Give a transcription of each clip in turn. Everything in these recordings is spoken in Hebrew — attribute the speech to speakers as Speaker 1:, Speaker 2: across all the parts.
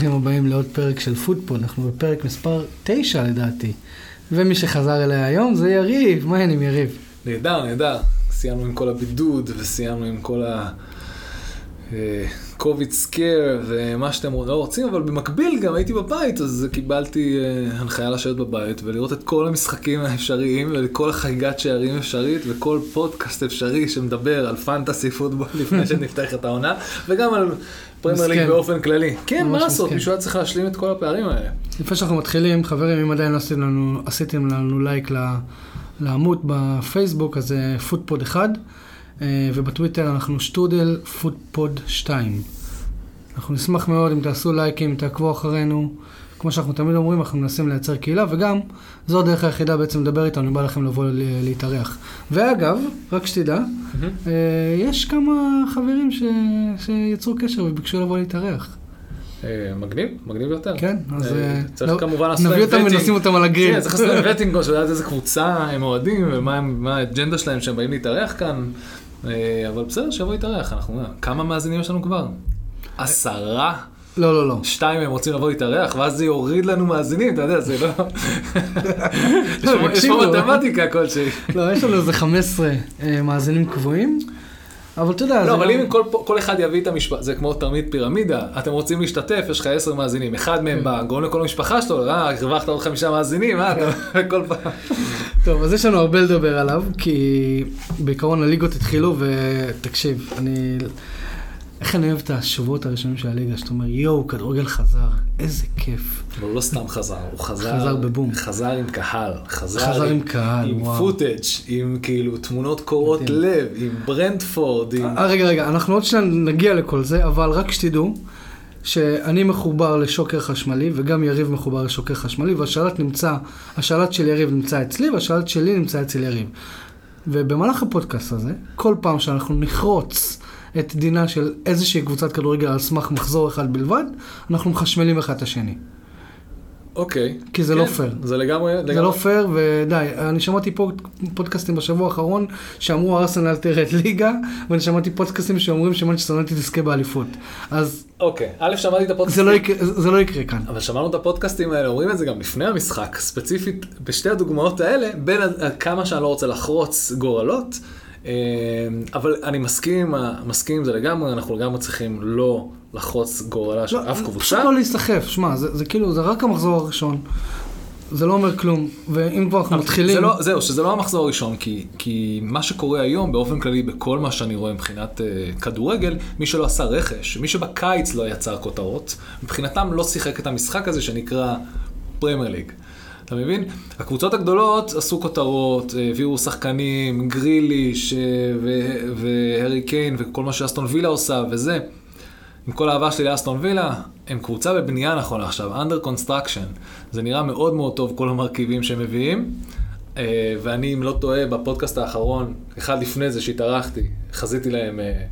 Speaker 1: וברוכים הבאים לעוד פרק של פודפוד, אנחנו בפרק מספר 9 לדעתי. ומי שחזר אליי היום זה יריב, מה העניינים יריב?
Speaker 2: נהדר, נהדר. סיימנו עם כל הבידוד וסיימנו עם כל ה... Covid scare ומה שאתם לא רוצים, אבל במקביל גם הייתי בבית, אז קיבלתי uh, הנחיה לשבת בבית ולראות את כל המשחקים האפשריים וכל החגיגת שערים אפשרית וכל פודקאסט אפשרי שמדבר על fantasy football לפני שנפתח את העונה, וגם על פרמייר ליג באופן כללי. כן, מה לעשות, מישהו היה צריך להשלים את כל הפערים האלה.
Speaker 1: לפני שאנחנו מתחילים, חברים, אם עדיין לא עשיתם לנו, עשיתם לנו לייק לעמוד בפייסבוק, אז זה פוטפוד אחד. אה, ובטוויטר אנחנו שטודל פודפוד 2. אנחנו נשמח מאוד אם תעשו לייקים, תעקבו אחרינו. כמו שאנחנו תמיד אומרים, אנחנו מנסים לייצר קהילה, וגם זו הדרך היחידה בעצם לדבר איתנו, אם בא לכם לבוא להתארח. ואגב, רק שתדע, mm-hmm. יש כמה חברים ש... שיצרו קשר וביקשו לבוא להתארח.
Speaker 2: אה, מגניב, מגניב יותר.
Speaker 1: כן, אז
Speaker 2: צריך לא, כמובן לעשות
Speaker 1: להם וטינג. נביא אותם ונשים אותם על הגריל.
Speaker 2: כן, צריך לעשות להם וטינג, שלדעת איזה קבוצה הם אוהדים, ומה האג'נדה שלהם שהם באים להתארח כאן. אה, אבל בסדר, שיבוא יתארח, אנחנו... כמה מאזינים יש לנו כבר? עשרה?
Speaker 1: לא, לא, לא.
Speaker 2: שתיים הם רוצים לבוא להתארח, ואז זה יוריד לנו מאזינים, אתה יודע, זה לא... יש פה מתמטיקה כלשהי.
Speaker 1: לא, יש לנו איזה 15 אה, מאזינים קבועים. אבל אתה יודע,
Speaker 2: לא, אבל אם כל, כל אחד יביא את המשפחה, זה כמו תרמית פירמידה, אתם רוצים להשתתף, יש לך עשר מאזינים, אחד מהם כן. בא, גורם לכל המשפחה שלו, אה, הרווחת עוד חמישה מאזינים, אה, כל פעם.
Speaker 1: טוב, אז יש לנו הרבה לדבר עליו, כי בעיקרון הליגות התחילו, ותקשיב, אני... איך אני אוהב את השבועות הראשונים של הליגה, שאתה אומר, יואו, כדורגל חזר, איזה כיף.
Speaker 2: אבל הוא לא סתם חזר, הוא חזר...
Speaker 1: חזר בבום.
Speaker 2: חזר עם קהל. חזר,
Speaker 1: חזר עם קהל,
Speaker 2: עם וואו. פוטאג', עם כאילו תמונות קורות מתאים. לב, עם ברנדפורד, עם...
Speaker 1: אה, רגע, רגע, אנחנו עוד שניה נגיע לכל זה, אבל רק שתדעו, שאני מחובר לשוקר חשמלי, וגם יריב מחובר לשוקר חשמלי, והשלט נמצא, השלט של יריב נמצא אצלי, והשלט שלי נמצא אצל יריב. ובמהלך הפודקאסט הזה, כל פעם שאנחנו נחרוץ את דינה של איזושהי קבוצת כדורגל על סמך מחזור אחד בלבד, אנחנו מחשמלים אחד את השני.
Speaker 2: אוקיי.
Speaker 1: כי זה לא כן, לא פייר.
Speaker 2: זה לגמרי, לגמרי.
Speaker 1: זה לא פייר, ודי, אני שמעתי פה פודקאסטים בשבוע האחרון שאמרו ארסנל תרד ליגה, ואני שמעתי פודקאסטים שאומרים שמנצ'סטר יונייטד תזכה באליפות. אז...
Speaker 2: אוקיי, א', שמעתי את הפודקאסטים.
Speaker 1: זה לא, יקרה, זה לא יקרה כאן.
Speaker 2: אבל שמענו את הפודקאסטים האלה, אומרים את זה גם לפני המשחק, ספציפית בשתי הדוגמאות האלה, בין כמה שאני לא רוצה לחרוץ גורלות. אה, אבל אני מסכים, מסכים עם זה לגמרי, אנחנו לגמרי צריכים לא לחרוץ גורלה של לא, אף קבוצה.
Speaker 1: פשוט לא להיסחף, שמע, זה, זה כאילו, זה רק המחזור הראשון. זה לא אומר כלום, ואם כבר אנחנו מתחילים...
Speaker 2: זה לא, זהו, שזה לא המחזור הראשון, כי, כי מה שקורה היום, באופן כללי, בכל מה שאני רואה מבחינת uh, כדורגל, מי שלא עשה רכש, מי שבקיץ לא יצר כותרות, מבחינתם לא שיחק את המשחק הזה שנקרא פרמייר ליג. אתה מבין? הקבוצות הגדולות עשו כותרות, הביאו שחקנים, גריליש והרי קיין וכל מה שאסטון וילה עושה וזה. עם כל האהבה שלי לאסטון וילה, הם קבוצה בבנייה נכון עכשיו, under construction. זה נראה מאוד מאוד טוב, כל המרכיבים שהם מביאים. אה, ואני, אם לא טועה, בפודקאסט האחרון, אחד לפני זה שהתארחתי, חזיתי להם אה,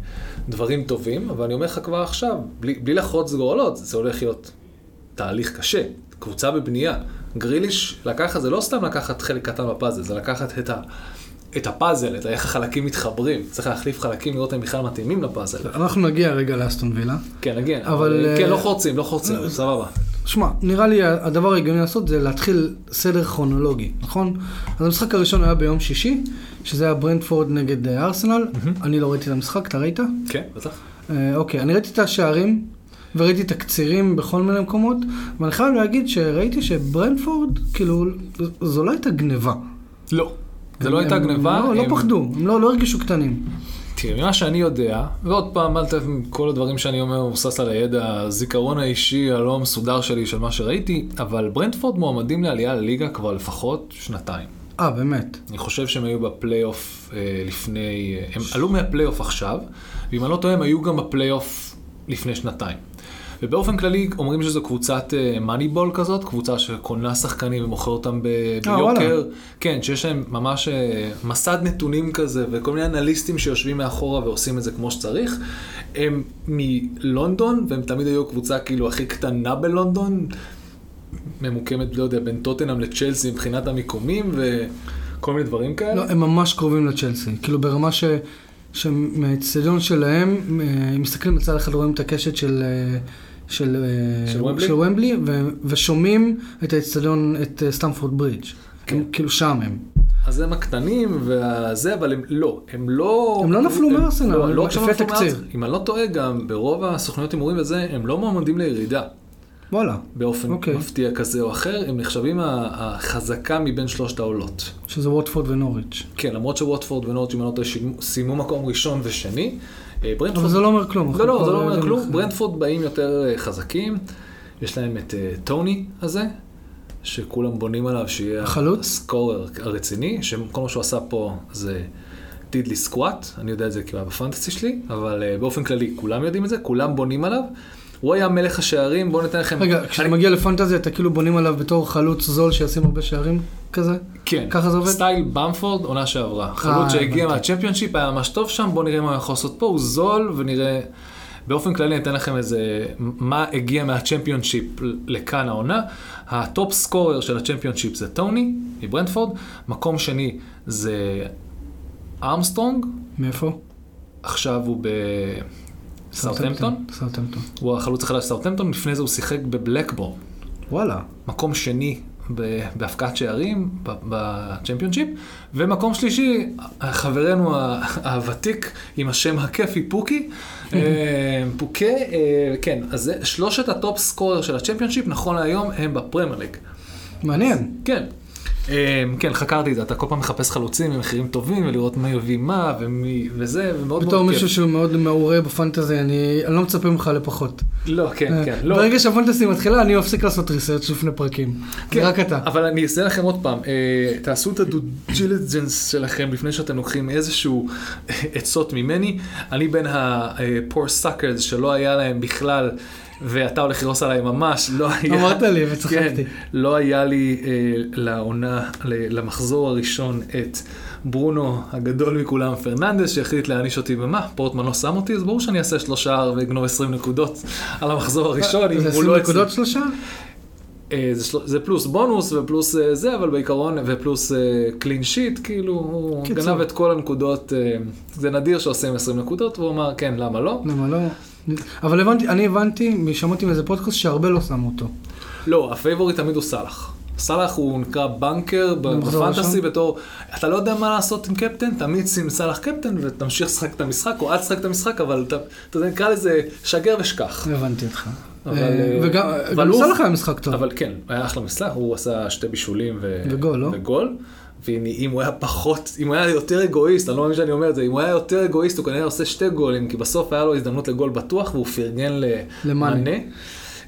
Speaker 2: דברים טובים, אבל אני אומר לך כבר עכשיו, בלי, בלי לחרוץ גורלות, זה הולך להיות תהליך קשה. קבוצה בבנייה. גריליש לקחת, זה לא סתם לקחת חלק קטן בפאזל, זה לקחת את ה... את הפאזל, את איך החלקים מתחברים. צריך להחליף חלקים, לראות אם בכלל מתאימים לפאזל.
Speaker 1: אנחנו נגיע רגע לאסטון וילה.
Speaker 2: כן, נגיע. אבל... כן, אה, לא חורצים, לא חורצים, לא, סבבה.
Speaker 1: שמע, נראה לי הדבר ההגיוני לעשות זה להתחיל סדר כרונולוגי, נכון? אז המשחק הראשון היה ביום שישי, שזה היה ברנדפורד נגד אה, ארסנל. אני לא ראיתי את המשחק, אתה ראית?
Speaker 2: כן, בטח.
Speaker 1: אה, אוקיי, אני ראיתי את השערים, וראיתי תקצירים בכל מיני מקומות, ואני חייב להגיד שראיתי שברנדפורד, כאילו, זו לא הייתה גניבה.
Speaker 2: לא. זה לא הייתה גניבה.
Speaker 1: לא, לא פחדו, הם לא, לא הרגישו קטנים.
Speaker 2: תראה, ממה שאני יודע, ועוד פעם, אל תבין, כל הדברים שאני אומר מבוסס על הידע, הזיכרון האישי הלא המסודר שלי של מה שראיתי, אבל ברנדפורד מועמדים לעלייה לליגה כבר לפחות שנתיים.
Speaker 1: אה, באמת?
Speaker 2: אני חושב שהם היו בפלייאוף אה, לפני, אה, הם עלו מהפלייאוף עכשיו, ואם אני לא טועה, הם היו גם בפלייאוף לפני שנתיים. ובאופן כללי אומרים שזו קבוצת מאניבול uh, כזאת, קבוצה שקונה שחקנים ומוכר אותם ב- אה, ביוקר. כן, שיש להם ממש uh, מסד נתונים כזה, וכל מיני אנליסטים שיושבים מאחורה ועושים את זה כמו שצריך. הם מלונדון, והם תמיד היו קבוצה כאילו הכי קטנה בלונדון, ממוקמת, לא יודע, בין טוטנאם לצ'לסי מבחינת המיקומים וכל מיני דברים כאלה.
Speaker 1: לא, הם ממש קרובים לצ'לסי, כאילו ברמה ש... שמהאצטדיון שלהם, הם מסתכלים מצד אחד רואים את הקשת של של, אה,
Speaker 2: של ומבלי?
Speaker 1: של ומבלי, ו- ושומעים את האצטדיון, את אה, סטמפורד ברידג'.
Speaker 2: כן.
Speaker 1: הם כאילו שם הם.
Speaker 2: אז הם הקטנים והזה, אבל הם לא, הם לא...
Speaker 1: הם לא נפלו מארסנל,
Speaker 2: לא,
Speaker 1: הם
Speaker 2: לא נפלו
Speaker 1: התקציר.
Speaker 2: מארסנל, אם אני לא טועה, גם ברוב הסוכנויות הימורים וזה, הם לא מועמדים לירידה.
Speaker 1: וואלה.
Speaker 2: באופן
Speaker 1: אוקיי.
Speaker 2: מפתיע כזה או אחר, הם נחשבים החזקה מבין שלושת העולות.
Speaker 1: שזה ווטפורד ונוריץ'.
Speaker 2: כן, למרות שווטפורד ונורג' אם אני לא טועה, סיימו מקום ראשון ושני. אה, ברנדפורד...
Speaker 1: אבל זה לא אומר כלום.
Speaker 2: לא, לא, זה לא אומר כלום. ברנדפורד באים יותר אה, חזקים. יש להם את אה, טוני הזה, שכולם בונים עליו שיהיה
Speaker 1: החלוץ?
Speaker 2: הסקורר הרציני, שכל מה שהוא עשה פה זה דידלי סקואט, אני יודע את זה כבר בפנטסי שלי, אבל אה, באופן כללי כולם יודעים את זה, כולם בונים עליו. הוא היה מלך השערים, בואו ניתן לכם...
Speaker 1: רגע, כשאתה
Speaker 2: אני-
Speaker 1: מגיע לפנטזיה, אתה כאילו בונים עליו בתור חלוץ זול שישים הרבה שערים כזה?
Speaker 2: כן.
Speaker 1: ככה זה עובד?
Speaker 2: סטייל במפורד, עונה שעברה. חלוץ שהגיע. מהצ'מפיונשיפ היה ממש טוב שם, בואו נראה מה הוא יכול לעשות פה, הוא זול ונראה... באופן כללי אני אתן לכם איזה, מה הגיע מהצ'מפיונשיפ לכאן העונה. ה top scorer של הצ'מפיונשיפ זה טוני מברנטפורד, מקום שני זה ארמסטרונג,
Speaker 1: מאיפה?
Speaker 2: עכשיו הוא בסאוטהמפטון,
Speaker 1: סאוטהמפטון.
Speaker 2: הוא החלוץ החדש של סאוטהמפטון, לפני זה הוא שיחק בבלקבורן.
Speaker 1: וואלה.
Speaker 2: מקום שני בהבקעת שערים בצ'מפיונשיפ, ומקום שלישי, חברנו הוותיק עם השם הכיפי פוקי, אה, פוקה, אה, כן, אז שלושת ה top scorer של הצ'מפיונשיפ נכון להיום הם בפרמייר ליג.
Speaker 1: מעניין.
Speaker 2: כן. אה, כן, חקרתי את זה, אתה כל פעם מחפש חלוצים במחירים טובים ולראות מי יביא מה ומי וזה, ומאוד
Speaker 1: בתור
Speaker 2: מאוד כיף.
Speaker 1: מישהו שהוא מאוד מעורה ב fantasy, אני לא מצפה ממך לפחות.
Speaker 2: לא, כן,
Speaker 1: אה,
Speaker 2: כן. לא.
Speaker 1: ברגע שהפנטזי מתחילה, אני מפסיק לעשות ריסרצ' לפני פרקים.
Speaker 2: כן,
Speaker 1: זה רק אתה.
Speaker 2: אבל אני אעשה לכם עוד פעם, אה, תעשו את הדוג'יליג'נס שלכם לפני שאתם לוקחים איזשהו אה, עצות ממני. אני בין ה-poor suckers שלא היה להם בכלל, ואתה הולך לכעוס עליי ממש, לא היה...
Speaker 1: אמרת לי וצחקתי.
Speaker 2: כן, לא היה לי אה, לעונה, למחזור הראשון את ברונו הגדול מכולם, פרננדס, שהחליט להעניש אותי במה, פורטמן לא שם אותי, אז ברור שאני אעשה שלושה ואגנוב 20 נקודות על המחזור הראשון, אם
Speaker 1: זה
Speaker 2: הוא
Speaker 1: 20
Speaker 2: לא אצלי.
Speaker 1: נקודות שלושה?
Speaker 2: אה, זה, של... זה פלוס בונוס ופלוס אה, זה, אבל בעיקרון, ופלוס clean sheet, כאילו, הוא
Speaker 1: קיצור.
Speaker 2: גנב את כל הנקודות, אה, זה נדיר שעושים 20 נקודות, והוא אמר, כן, למה לא?
Speaker 1: למה לא? אבל הבנתי, אני הבנתי, שמעתי מאיזה פודקאסט שהרבה לא שמו אותו.
Speaker 2: לא, הפייבוריט תמיד הוא סאלח. סאלח הוא נקרא banker ב
Speaker 1: fantasy?
Speaker 2: בתור, אתה לא יודע מה לעשות עם קפטן, תמיד שים סאלח קפטן ותמשיך לשחק את המשחק, או אל תשחק את המשחק, אבל אתה, יודע, נקרא לזה שגר ושכח.
Speaker 1: הבנתי אותך.
Speaker 2: אבל,
Speaker 1: אה,
Speaker 2: אה,
Speaker 1: וגם סלאח היה משחק טוב.
Speaker 2: אבל כן, היה אחלה משחק, הוא עשה שתי בישולים ו...
Speaker 1: וגול, לא?
Speaker 2: וגול. ואם הוא היה פחות, אם הוא היה יותר אגואיסט, אני לא מאמין שאני אומר את זה, אם הוא היה יותר אגואיסט הוא כנראה עושה שתי גולים, כי בסוף היה לו הזדמנות לגול בטוח והוא פרגן
Speaker 1: למאנה.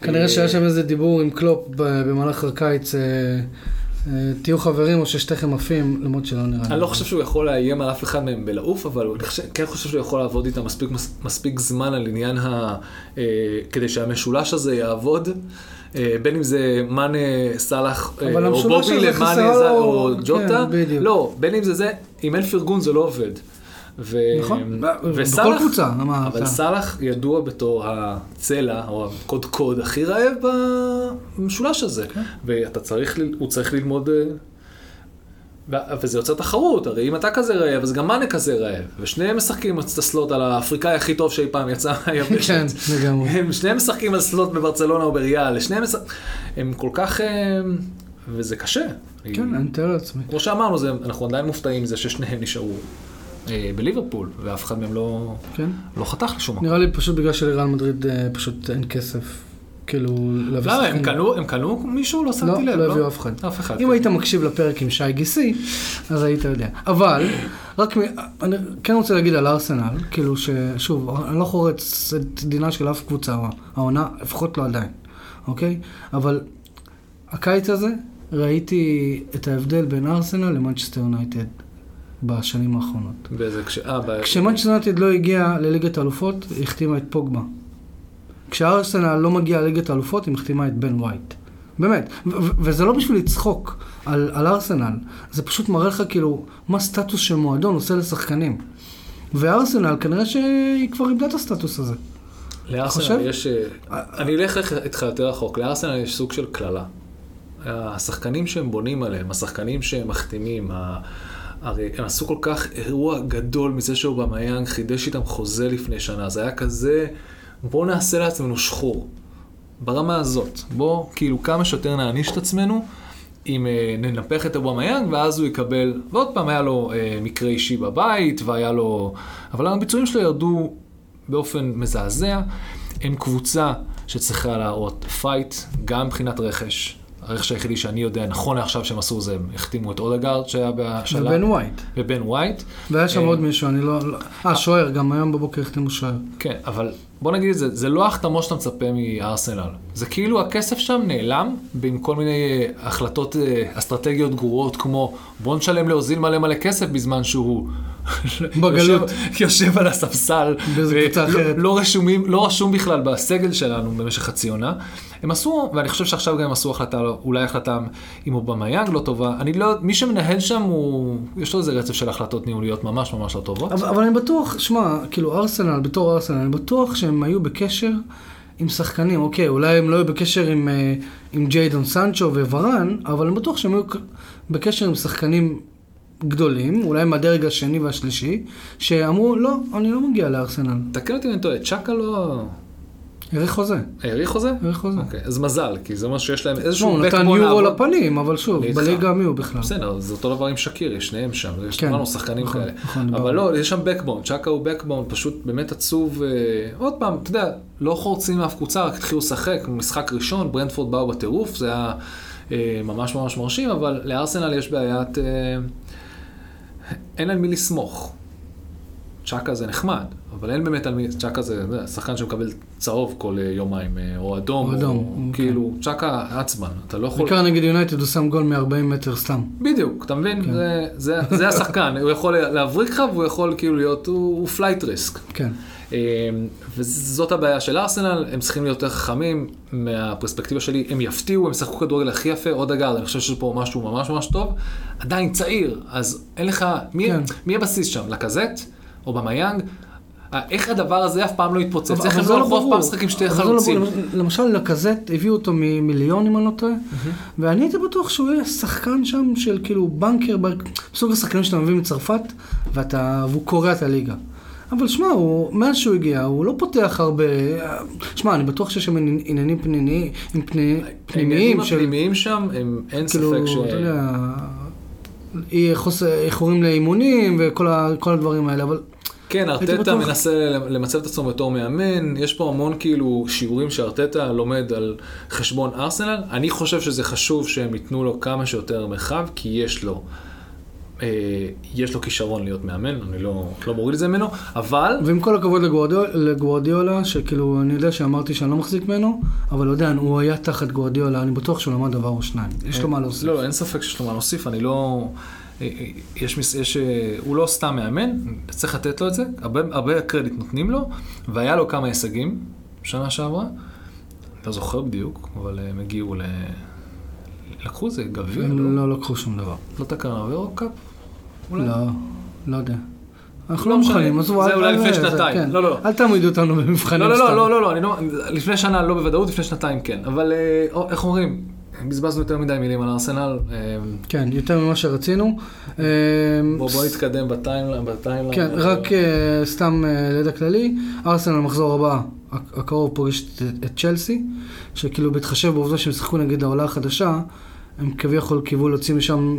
Speaker 1: כנראה
Speaker 2: אה,
Speaker 1: שהיה שם איזה דיבור עם קלופ במהלך הקיץ, אה, אה, תהיו חברים או ששתיכם עפים, למרות שלא נראה לי.
Speaker 2: אני לא חושב שהוא יכול לאיים על אף אחד מהם בלעוף, אבל אני כן חושב שהוא יכול לעבוד איתם מספיק, זמן על עניין ה... כדי שהמשולש הזה יעבוד. אה, בין אם זה מאנה, סאלח, אה, או בובי למאנה
Speaker 1: לו-
Speaker 2: או
Speaker 1: כן,
Speaker 2: ג'וטה.
Speaker 1: בדיוק.
Speaker 2: לא, בין אם זה זה, אם אין פרגון זה לא עובד. ו...
Speaker 1: נכון, בכל
Speaker 2: וסאלח-
Speaker 1: קבוצה,
Speaker 2: אבל סאלח ידוע בתור הצלע, או הקודקוד הכי רעב במשולש הזה.
Speaker 1: כן.
Speaker 2: ואתה צריך, הוא צריך ללמוד... אה, וזה יוצר תחרות, הרי אם אתה כזה רעב, אז גם מאנה כזה רעב. ושניהם משחקים את הסלוט על האפריקאי הכי טוב שאי פעם יצא מהיבשת.
Speaker 1: כן, לגמרי.
Speaker 2: הם שניהם משחקים על סלוט בברצלונה או בריאל, שניהם משחקים... הם כל כך... אה, וזה קשה.
Speaker 1: כן, אני מתאר לעצמי.
Speaker 2: כמו שאמרנו, זה, אנחנו עדיין מופתעים מזה ששניהם נשארו אה, בליברפול, ואף אחד מהם לא,
Speaker 1: כן.
Speaker 2: לא חתך לשום מקום.
Speaker 1: נראה לי פשוט בגלל שלריאל מדריד אה, פשוט אין כסף, כאילו,
Speaker 2: למה, הם
Speaker 1: שחקנים.
Speaker 2: קנו, הם קנו מישהו? לא
Speaker 1: לא,
Speaker 2: שמתי לב.
Speaker 1: לא הביאו אף אחד.
Speaker 2: אף אחד.
Speaker 1: אם
Speaker 2: כן.
Speaker 1: היית מקשיב לפרק עם שי גיסי, אז היית יודע. אבל, רק, מ- אני כן רוצה להגיד על ארסנל, כאילו ששוב, אני לא חורץ את דינה של אף קבוצה, העונה, לפחות לא עדיין, אוקיי? אבל הקיץ הזה, ראיתי את ההבדל בין ארסנל למנצ'סטר יונייטד בשנים האחרונות.
Speaker 2: באיזה כש... אה, ב...
Speaker 1: כשמנצ'סטר יונייטד לא הגיע לליגת האלופות, היא החתימה את פוגבה. כשארסנל לא מגיע לליגת האלופות, היא מחתימה את בן ווייט. באמת. וזה לא בשביל לצחוק על, על ארסנל, זה פשוט מראה לך כאילו מה סטטוס של מועדון עושה לשחקנים. וארסנל, כנראה שהיא כבר איבדה את הסטטוס הזה.
Speaker 2: לארסנל? יש... אה, אני אלך איתך יותר רחוק, לארסנל יש סוג של קללה. השחקנים שהם בונים עליהם, השחקנים שהם מחתימים, הרי הם עשו כל כך אירוע גדול מזה שאובמיאנג חידש איתם חוזה לפני שנה, זה היה כזה, בואו נעשה לעצמנו שחור. ברמה הזאת. בוא כאילו כמה שיותר נעניש את עצמנו, אם אה, ננפח את אובמיאנג, ואז הוא יקבל, ועוד פעם היה לו אה, מקרה אישי בבית, והיה לו... אבל הביצועים שלו ירדו באופן מזעזע. הם קבוצה שצריכה להראות fight, גם מבחינת רכש. הרכש היחידי שאני יודע, נכון לעכשיו שהם עשו זה, הם החתימו את אודגרד שהיה בשלב.
Speaker 1: ובן ווייט.
Speaker 2: ובן ווייט.
Speaker 1: והיה שם
Speaker 2: אה,
Speaker 1: עוד מישהו, אני לא... לא- אה, שוער, גם היום בבוקר החתימו שוער.
Speaker 2: כן, אבל בוא נגיד את זה, זה לא ההחתמות שאתה מצפה מארסנל. זה כאילו הכסף שם נעלם עם כל מיני אה, החלטות אה, אסטרטגיות גרועות כמו בוא נשלם לאוזיל מלא מלא כסף בזמן שהוא
Speaker 1: בגלות.
Speaker 2: יושב, יושב על הספסל.
Speaker 1: באיזה קבוצה
Speaker 2: ולא-
Speaker 1: אחרת.
Speaker 2: לא, רשומים, לא רשום בכלל בסגל שלנו במשך חצי עונה. הם עשו, ואני חושב שעכשיו גם הם עשו החלטה, אולי החלטה עם אובמיאנג לא טובה. אני לא, מי שמנהל שם הוא, יש לו איזה רצף של החלטות ניהוליות ממש ממש לא טובות.
Speaker 1: אבל, אבל אני בטוח, שמע, כאילו ארסנל, בתור ארסנל, אני בטוח שהם היו בקשר עם שחקנים. אוקיי, אולי הם לא היו בקשר עם, אה, עם ג'יידון סנצ'ו וורן, אבל אני בטוח שהם היו בקשר עם שחקנים גדולים, אולי מהדרג השני והשלישי, שאמרו, לא, אני לא מגיע לארסנל.
Speaker 2: תקן אותי אם אני טועה, צ'אקה לא...
Speaker 1: האריך חוזה.
Speaker 2: האריך חוזה?
Speaker 1: האריך חוזה.
Speaker 2: אוקיי, אז מזל, כי זה אומר שיש להם
Speaker 1: לא,
Speaker 2: איזשהו
Speaker 1: הוא נתן יורו. לפנים, אבל שוב. בליגה מי הוא בכלל?
Speaker 2: בסדר, זה אותו דבר עם שקירי, שניהם שם, יש
Speaker 1: כן,
Speaker 2: לנו שחקנים
Speaker 1: נכון,
Speaker 2: כאלה.
Speaker 1: נכון,
Speaker 2: אבל. לא, יש שם backbone, צ'אקה הוא backbone, פשוט באמת עצוב. אה, עוד פעם, אתה יודע, לא חורצים מאף קבוצה, רק התחילו לשחק, משחק ראשון, ברנטפורד באו בטירוף, זה היה אה, ממש ממש מרשים, אבל לארסנל יש בעיית... אה, אין על מי לסמוך. צ'אקה זה נחמד, אבל אין באמת על מי, צ'אקה זה שחקן שמקבל צהוב כל אה, יומיים, אה, או אדום,
Speaker 1: או אדום,
Speaker 2: או
Speaker 1: אוקיי.
Speaker 2: כאילו, צ'אקה עצמן, אתה לא יכול...
Speaker 1: בעיקר נגד יונייטד הוא שם גול מ-40 מטר סתם.
Speaker 2: בדיוק, אתה מבין?
Speaker 1: כן.
Speaker 2: זה, זה, זה השחקן, הוא יכול להבריק לך והוא יכול כאילו להיות, הוא, הוא flight risk.
Speaker 1: כן.
Speaker 2: וזאת הבעיה של ארסנל, הם צריכים להיות יותר חכמים מהפרספקטיבה שלי, הם יפתיעו, הם ישחקו כדורגל הכי יפה, עוד אגב, אני חושב שיש פה משהו ממש ממש טוב, עדיין צעיר, אז אין לך, מי,
Speaker 1: כן.
Speaker 2: מי הבסיס שם? לקזט? או במיאנג? איך הדבר הזה אף פעם לא יתפוצץ?
Speaker 1: אבל-
Speaker 2: איך הם לא
Speaker 1: לא
Speaker 2: הלכו אף
Speaker 1: ברור.
Speaker 2: פעם לשחק עם שתי
Speaker 1: לא
Speaker 2: חלוצים?
Speaker 1: למשל לקזט הביאו אותו ממיליון אם אני לא טועה, ואני הייתי בטוח שהוא יהיה שחקן שם של כאילו בנקר, ב- סוג השחקנים שאתה מביא מצרפת, והוא קורע את הליגה. אבל שמע, מאז שהוא הגיע, הוא לא פותח הרבה... שמע, אני בטוח שיש שם עניינים- פנימיים, פנימיים
Speaker 2: העניינים
Speaker 1: של...
Speaker 2: הפנימיים שם, אין
Speaker 1: כאילו,
Speaker 2: ספק ש...
Speaker 1: אתה יודע, איחורים לאימונים וכל הדברים האלה, אבל...
Speaker 2: כן, ארטטה. מנסה למצב את עצמו בתור מאמן, יש פה המון כאילו שיעורים שארטטה לומד על חשבון ארסנל. אני חושב שזה חשוב שהם ייתנו לו כמה שיותר מרחב, כי יש לו, אה, יש לו כישרון להיות מאמן, אני לא, לא מוריד את זה ממנו, אבל...
Speaker 1: ועם כל הכבוד לגוורדיאולה, לגוורדיאולה, שכאילו, אני יודע שאמרתי שאני לא מחזיק ממנו, אבל עדיין, הוא היה תחת גוורדיאולה, אני בטוח שהוא למד דבר או שניים. יש לו מה להוסיף.
Speaker 2: לא, לא, אין ספק שיש לו מה להוסיף, אני לא... יש, יש, אה, הוא לא סתם מאמן, צריך לתת לו את זה, הרבה, הרבה קרדיט נותנים לו, והיה לו כמה הישגים שנה שעברה, לא זוכר בדיוק, אבל אה, הם הגיעו ל... לקחו איזה גביע, לא?
Speaker 1: הם לא לקחו שום דבר.
Speaker 2: לא את ה Carabao Cup? אולי?
Speaker 1: לא, לא יודע. אנחנו
Speaker 2: לא
Speaker 1: לא מוכנים, עזבו,
Speaker 2: זה אולי לפני
Speaker 1: זה,
Speaker 2: שנתיים.
Speaker 1: כן.
Speaker 2: לא, לא, לא.
Speaker 1: אל תעמידו אותנו במבחנים
Speaker 2: לא, לא,
Speaker 1: סתם.
Speaker 2: לא, לא, לא, אני לא, לפני שנה לא בוודאות, לפני שנתיים כן, אבל אה, איך אומרים, בזבזנו יותר מדי מילים על ארסנל, אה,
Speaker 1: כן, יותר ממה שרצינו. אה,
Speaker 2: בוא, בוא נתקדם ב timeline.
Speaker 1: כן, רק אה, סתם אה, לידע כללי, ארסנל במחזור הבא, הק- הקרוב פוגש את, את צ'לסי, שכאילו בהתחשב בעובדה שהם שיחקו נגד העולה החדשה, הם כביכול קיוו להוציא משם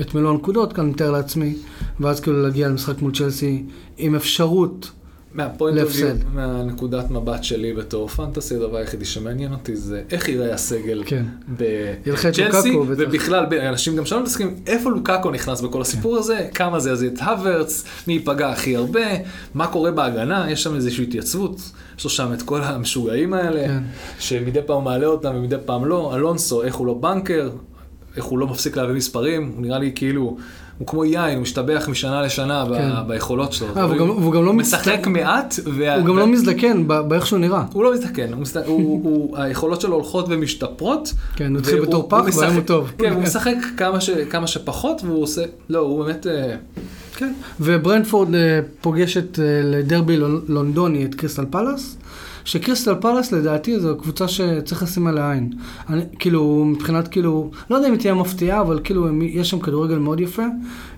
Speaker 1: את מלוא הנקודות, כאן אני מתאר לעצמי, ואז כאילו להגיע למשחק מול צ'לסי עם אפשרות,
Speaker 2: מהפוינט
Speaker 1: להפסד.
Speaker 2: מהנקודת מבט שלי בתור פנטסי, הדבר היחידי שמעניין אותי זה איך ייראה הסגל
Speaker 1: כן.
Speaker 2: בצ'לסי. ובכלל, אנשים גם שלא מתעסקים, איפה לוקאקו נכנס בכל הסיפור הזה, כמה זה יזיז את הוורץ, מי ייפגע הכי הרבה, מה קורה בהגנה, יש שם איזושהי התייצבות, יש לו שם את כל המשוגעים האלה,
Speaker 1: כן.
Speaker 2: שמדי פעם מעלה אותם ומדי פעם לא, אלונסו, איך הוא לא בנקר, איך הוא לא מפסיק להביא מספרים, הוא נראה לי כאילו, הוא כמו יין, הוא משתבח משנה לשנה
Speaker 1: כן.
Speaker 2: ביכולות שלו.
Speaker 1: אה, והוא גם- והוא גם לא
Speaker 2: משחק
Speaker 1: מצט-
Speaker 2: מעט, וה-
Speaker 1: הוא גם לא מזדקן באיך שהוא נראה.
Speaker 2: הוא לא מזדקן, הוא. הוא, הוא, היכולות שלו הולכות ומשתפרות.
Speaker 1: כן, הוא התחיל בתור
Speaker 2: הוא
Speaker 1: פח, והיום הוא טוב.
Speaker 2: כן, הוא משחק כמה, ש... כמה שפחות, והוא עושה... לא, הוא באמת... אה,
Speaker 1: כן, וברנטפורד אה, פוגשת אה, לדרבי לונ- לונדוני את קריסטל פאלאס, שקריסטל פאלאס לדעתי זו קבוצה שצריך לשים עליה עין. אני, כאילו, מבחינת כאילו, לא יודע אם היא תהיה מפתיעה, אבל כאילו, הם- יש שם כדורגל מאוד יפה.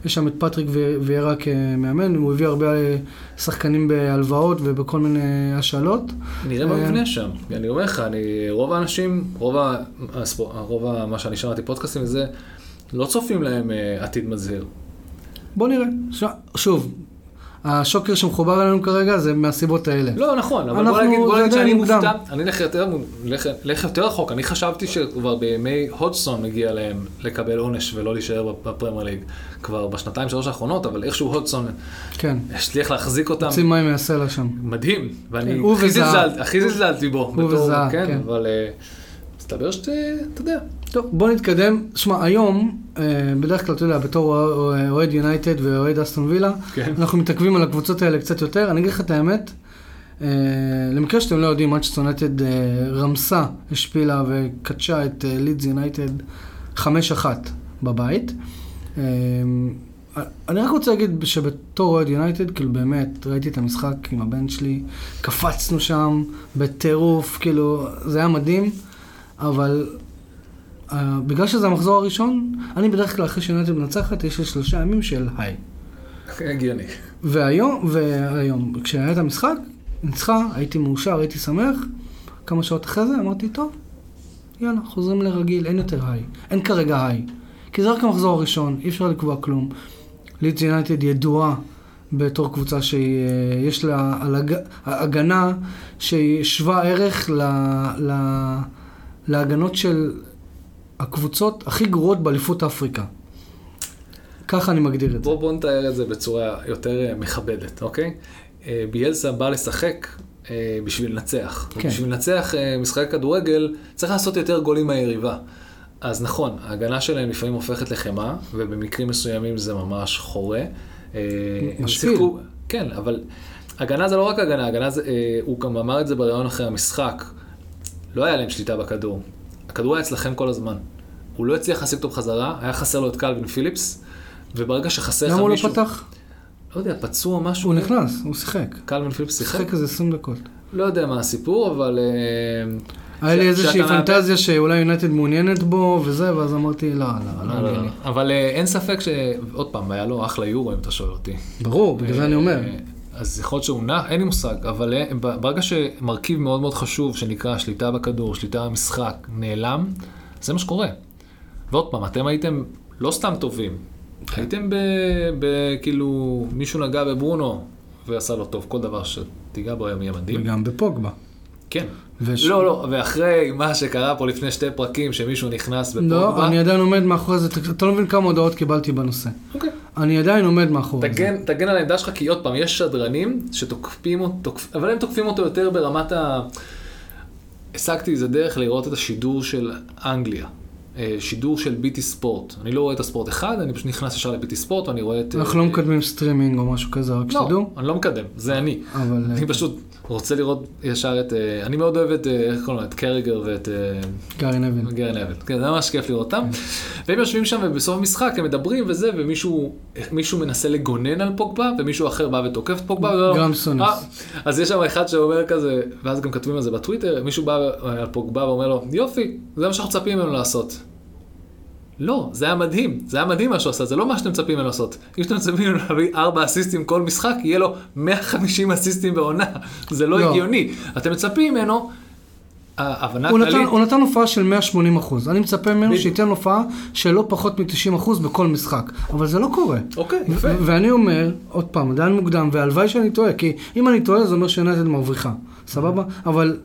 Speaker 1: יש שם את פטריק ויארה כמאמן, הוא הביא הרבה אה, שחקנים בהלוואות ובכל מיני השאלות.
Speaker 2: נראה מה
Speaker 1: אה,
Speaker 2: מבנה שם. אני אומר לך, אני, רוב האנשים, רוב, ה, הספור, רוב ה, מה שאני שמעתי פודקאסטים וזה, לא צופים להם אה, עתיד מזהיר.
Speaker 1: בוא נראה. ש... שוב, השוקר שמחובר אלינו כרגע זה מהסיבות האלה.
Speaker 2: לא, נכון, אבל
Speaker 1: אנחנו-
Speaker 2: בוא נגיד, בוא נגיד שאני. מופתע, אני אלך יותר, יותר רחוק, אני חשבתי שכבר בימי הודסון מגיע להם לקבל עונש ולא להישאר בפרמייר ליג כבר בשנתיים שלוש האחרונות, אבל איכשהו הודסון
Speaker 1: כן.
Speaker 2: הצליח להחזיק אותם.
Speaker 1: רוצים מים מהסלע שם.
Speaker 2: מדהים, ואני
Speaker 1: כן,
Speaker 2: הכי. זלזלתי- בו.
Speaker 1: הוא וזהב,
Speaker 2: כן,
Speaker 1: כן.
Speaker 2: אבל אה, מסתבר שאתה, אתה יודע.
Speaker 1: טוב, בוא נתקדם. שמע, היום, אה, בדרך כלל, אתה יודע, בתור אוה- אוהד יונייטד ואוהד אסטון וילה,
Speaker 2: כן.
Speaker 1: אנחנו מתעכבים על הקבוצות האלה קצת יותר. אני אגיד לך את האמת, אה, למקרה שאתם לא יודעים, יונייטד אה, רמסה, השפילה וקדשה את לידס יונייטד 5-1 בבית. אני רק רוצה להגיד שבתור אוהד יונייטד, כאילו באמת, ראיתי את המשחק עם הבן שלי, קפצנו שם בטירוף, כאילו, זה היה מדהים, אבל uh, בגלל שזה המחזור הראשון, אני בדרך כלל אחרי שיונייטד מנצחת, יש לי שלושה ימים של היי.
Speaker 2: הגיוני.
Speaker 1: והיום, והיום, כשהיה את המשחק, ניצחה, הייתי מאושר, הייתי שמח, כמה שעות אחרי זה אמרתי, טוב, יאללה, חוזרים לרגיל, אין יותר היי. אין כרגע היי. כי זה רק המחזור הראשון, אי אפשר לקבוע כלום. לידס יונייטד ידועה בתור קבוצה שיש לה על הג... הגנה שהיא שווה ערך ל... ל... להגנות של הקבוצות הכי גרועות באליפות אפריקה. ככה אני מגדיר את זה.
Speaker 2: בוא, בוא נתאר את זה בצורה יותר אה, מכבדת, אוקיי? אה, ביאלסה בא לשחק אה, בשביל לנצח.
Speaker 1: כן.
Speaker 2: בשביל לנצח משחק כדורגל צריך לעשות יותר גולים מהיריבה. אז נכון, ההגנה שלהם לפעמים הופכת לחמאה, ובמקרים מסוימים זה ממש חורה.
Speaker 1: משפיל.
Speaker 2: כן, אבל הגנה זה לא רק הגנה, הגנה זה, הוא גם אמר את זה בריאיון אחרי המשחק. לא היה להם שליטה בכדור. הכדור היה אצלכם כל הזמן. הוא לא הצליח להשיג אותו בחזרה, היה חסר לו את קלווין פיליפס, וברגע שחסר לך
Speaker 1: למה הוא לא
Speaker 2: מישהו...
Speaker 1: פתח?
Speaker 2: לא יודע, פצוע משהו.
Speaker 1: הוא נכנס, הוא שיחק.
Speaker 2: קלווין פיליפס שיחק?
Speaker 1: שיחק איזה 20 דקות.
Speaker 2: לא יודע מה הסיפור, אבל... אה,
Speaker 1: היה לי איזושהי פנטזיה שאולי יונייטד מעוניינת בו וזה, ואז אמרתי, לא, לא,
Speaker 2: לא,
Speaker 1: לא
Speaker 2: לא. לא. אבל אה, אין ספק ש... עוד פעם, היה לו אחלה יורו, אם אתה שואל אותי.
Speaker 1: ברור, בגלל זה אני אומר.
Speaker 2: אז יכול להיות שהוא נע, אין לי מושג, אבל אה, ברגע שמרכיב מאוד מאוד חשוב, שנקרא שליטה בכדור, שליטה במשחק, נעלם, זה מה שקורה. ועוד פעם, אתם הייתם לא סתם טובים,
Speaker 1: כן.
Speaker 2: הייתם ב... ב... כאילו, מישהו נגע בברונו ועשה לו טוב, כל דבר שתיגע בו היום יהיה מדהים.
Speaker 1: וגם בפוגבה.
Speaker 2: כן.
Speaker 1: וש-
Speaker 2: לא, לא, ואחרי מה שקרה פה לפני שתי פרקים, שמישהו נכנס בפוגבה,
Speaker 1: לא, אני עדיין עומד מאחורי זה, אתה לא מבין כמה הודעות קיבלתי בנושא.
Speaker 2: אוקיי.
Speaker 1: אני עדיין עומד מאחורי זה.
Speaker 2: תגן, תגן על העמדה שלך, כי עוד פעם, יש שדרנים שתוקפים אותו, תוקפ... אבל הם תוקפים אותו יותר ברמת ה... השגתי איזה דרך לראות את השידור של אנגליה. אה, שידור של BT Sport. אני לא רואה את הספורט אחד, אני פשוט נכנס ישר ל BT Sport ואני רואה את...
Speaker 1: אנחנו
Speaker 2: אה,
Speaker 1: לא מקדמים סטרימינג או משהו כזה, רק
Speaker 2: לא,
Speaker 1: שתדעו.
Speaker 2: אני לא מקדם, זה אני.
Speaker 1: אבל...
Speaker 2: אני פשוט רוצה לראות ישר את... אה, אני מאוד אוהב את, אה, איך קוראים לו? את קריגר ואת... אה,
Speaker 1: גארי נבין.
Speaker 2: גרן אבן, כן, זה ממש כיף לראות אותם. והם יושבים שם ובסוף המשחק הם מדברים וזה, ומישהו מישהו מנסה לגונן על פוגבה, ומישהו אחר בא ותוקף את פוגבה.
Speaker 1: גרם סונס.
Speaker 2: אה, אז יש שם אחד שאומר כזה, ואז גם כתבים על זה בטוויטר, מישהו בא על פוגבה ואומר לו, יופי, זה מה שאנחנו מצפים ממנו לעשות. לא, זה היה מדהים, זה היה מדהים מה שהוא עשה, זה לא מה שאתם מצפים ממנו לעשות. אם אתם מצפים ממנו להביא 4 אסיסטים כל משחק, יהיה לו 150 אסיסטים בעונה. זה לא
Speaker 1: לא.
Speaker 2: הגיוני. אתם מצפים ממנו, ההבנה הכללית...
Speaker 1: הוא נתן הופעה של 180 אחוז. אני מצפה ממנו. שייתן הופעה של לא פחות מ-90 אחוז בכל משחק. אבל זה לא קורה.
Speaker 2: אוקיי, יפה.
Speaker 1: ואני אומר, עוד פעם, עדיין מוקדם, והלוואי שאני טועה, כי אם אני טועה זה אומר שיונייטד מרוויחה. סבבה? אבל,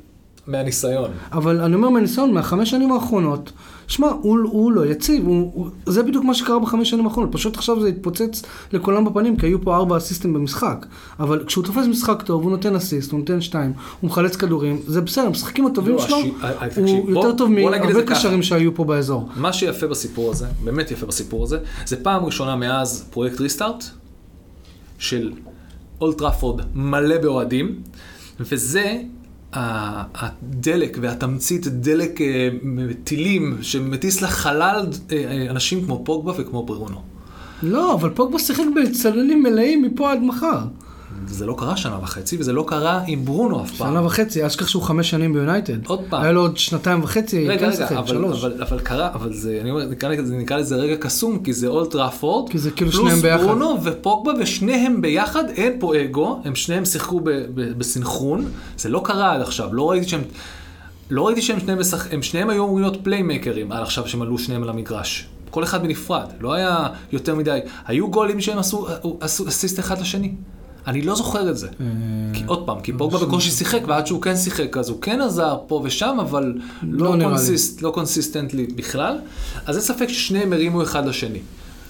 Speaker 2: מהניסיון.
Speaker 1: אבל אני אומר מהניסיון, מהחמש שנים האחרונות, שמע, הוא, הוא לא יציב, הוא, הוא, זה בדיוק מה שקרה בחמש שנים האחרונות, פשוט עכשיו זה התפוצץ לכולם בפנים, כי היו פה ארבע אסיסטים במשחק. אבל כשהוא תופס משחק טוב, הוא נותן אסיסט, הוא נותן שתיים, הוא מחלץ כדורים, זה בסדר, המשחקים הטובים
Speaker 2: לא,
Speaker 1: שלו,
Speaker 2: השי- אה, אה, תקשיב,
Speaker 1: הוא
Speaker 2: בוא-
Speaker 1: יותר טוב
Speaker 2: בוא את
Speaker 1: מהרבה
Speaker 2: זה ככה.
Speaker 1: קשרים שהיו פה באזור.
Speaker 2: מה שיפה בסיפור הזה, באמת יפה בסיפור הזה, זה פעם ראשונה מאז Project Restart, של אולד טראפורד מלא באוהדים, וזה הדלק והתמצית, דלק אה, טילים שמטיס לחלל אה, אה, אנשים כמו פוגבה וכמו ברונו.
Speaker 1: לא, אבל פוגבה שיחק בצללים מלאים מפה עד מחר.
Speaker 2: זה לא קרה שנה וחצי, וזה לא קרה עם ברונו אף פעם.
Speaker 1: שנה וחצי, תשכח שהוא חמש שנים ביונייטד.
Speaker 2: עוד פעם.
Speaker 1: היה לו עוד שנתיים וחצי,
Speaker 2: רגע,
Speaker 1: כן
Speaker 2: רגע, אבל,
Speaker 1: שלוש.
Speaker 2: אבל, אבל קרה, אבל זה, אני אומר, נקרא, לזה- נקרא לזה רגע קסום, כי זה אולד טראפורד,
Speaker 1: כי זה כאילו שניהם ביחד.
Speaker 2: פלוס ברונו ופוגבה, ושניהם ביחד, אין פה אגו, הם שניהם שיחקו בסנכרון, זה לא קרה עד עכשיו, לא ראיתי שהם, לא ראיתי שהם שניהם, משחק, הם שניהם היו אמורים להיות פליימייקרים עד עכשיו שהם עלו שניהם על המגרש. כל אחד בנפרד, לא היה יותר מדי, היו גולים שהם עשו, עשו אסיסט אחד לשני. אני לא זוכר את זה.
Speaker 1: אה,
Speaker 2: כי עוד פעם, כי פוגבה בקושי שיחק, ועד שהוא כן שיחק, אז הוא כן עזר פה ושם, אבל
Speaker 1: לא
Speaker 2: לא. consist, לא consistently בכלל. אז אין ספק ששניהם הרימו אחד לשני.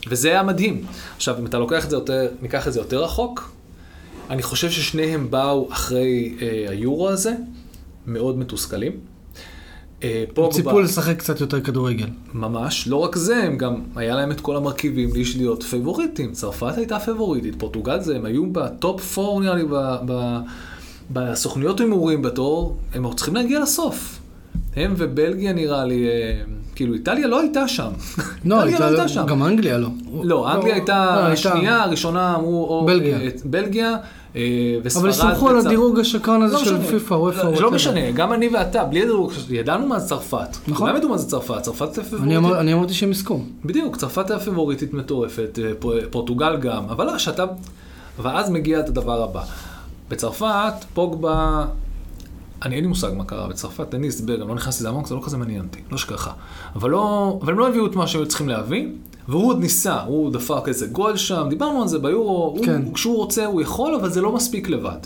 Speaker 2: וזה היה מדהים. עכשיו, אם אתה לוקח את זה יותר, ניקח את זה יותר רחוק, אני חושב ששניהם באו אחרי אה, היורו הזה, מאוד מתוסכלים. אה, פוגבה,
Speaker 1: ציפו לשחק קצת יותר כדורגל.
Speaker 2: ממש, לא רק זה, הם גם, היה להם את כל המרכיבים להיות פייבוריטים. צרפת הייתה פייבוריטית, פורטוגל זה, הם היו ב top 4 נראה לי, ב, ב, בסוכנויות הימורים בתור, הם צריכים להגיע לסוף. הם ובלגיה נראה לי, אה, כאילו איטליה לא הייתה שם.
Speaker 1: לא,
Speaker 2: איטליה לא הייתה שם.
Speaker 1: גם אנגליה לא.
Speaker 2: לא, אנגליה הייתה
Speaker 1: לא,
Speaker 2: השנייה, הראשונה אמרו, או,
Speaker 1: בלגיה.
Speaker 2: בלגיה, וספרד.
Speaker 1: אבל הסתמכו על הדירוג השקרן הזה
Speaker 2: לא
Speaker 1: של. פיפ"א, וופ"א,
Speaker 2: לא- לא. משנה, גם אני ואתה, בלי הדירוג, ידענו מה זה צרפת.
Speaker 1: נכון.
Speaker 2: כולם ידעו מה זה צרפת, צרפת זה.
Speaker 1: אמר- אני אמרתי שהם יזכו.
Speaker 2: בדיוק, צרפת היה פיבוריטית מטורפת, אה, פורטוגל גם, אבל לא, שאתה... אבל אז מגיע את הדבר הבא. בצרפת, פוגבה... אני אין לי מושג מה קרה בצרפת, אין לי הסבר, גם לא נכנסתי לזה עמוק, זה לא כזה מעניין אותי, לא שככה. אבל לא... אבל הם לא הביאו את מה שהם צריכים להביא, והוא עוד ניסה, הוא דפק איזה גול שם, דיברנו על זה ביורו,
Speaker 1: כן.
Speaker 2: הוא, כשהוא רוצה הוא יכול, אבל זה לא מספיק לבד.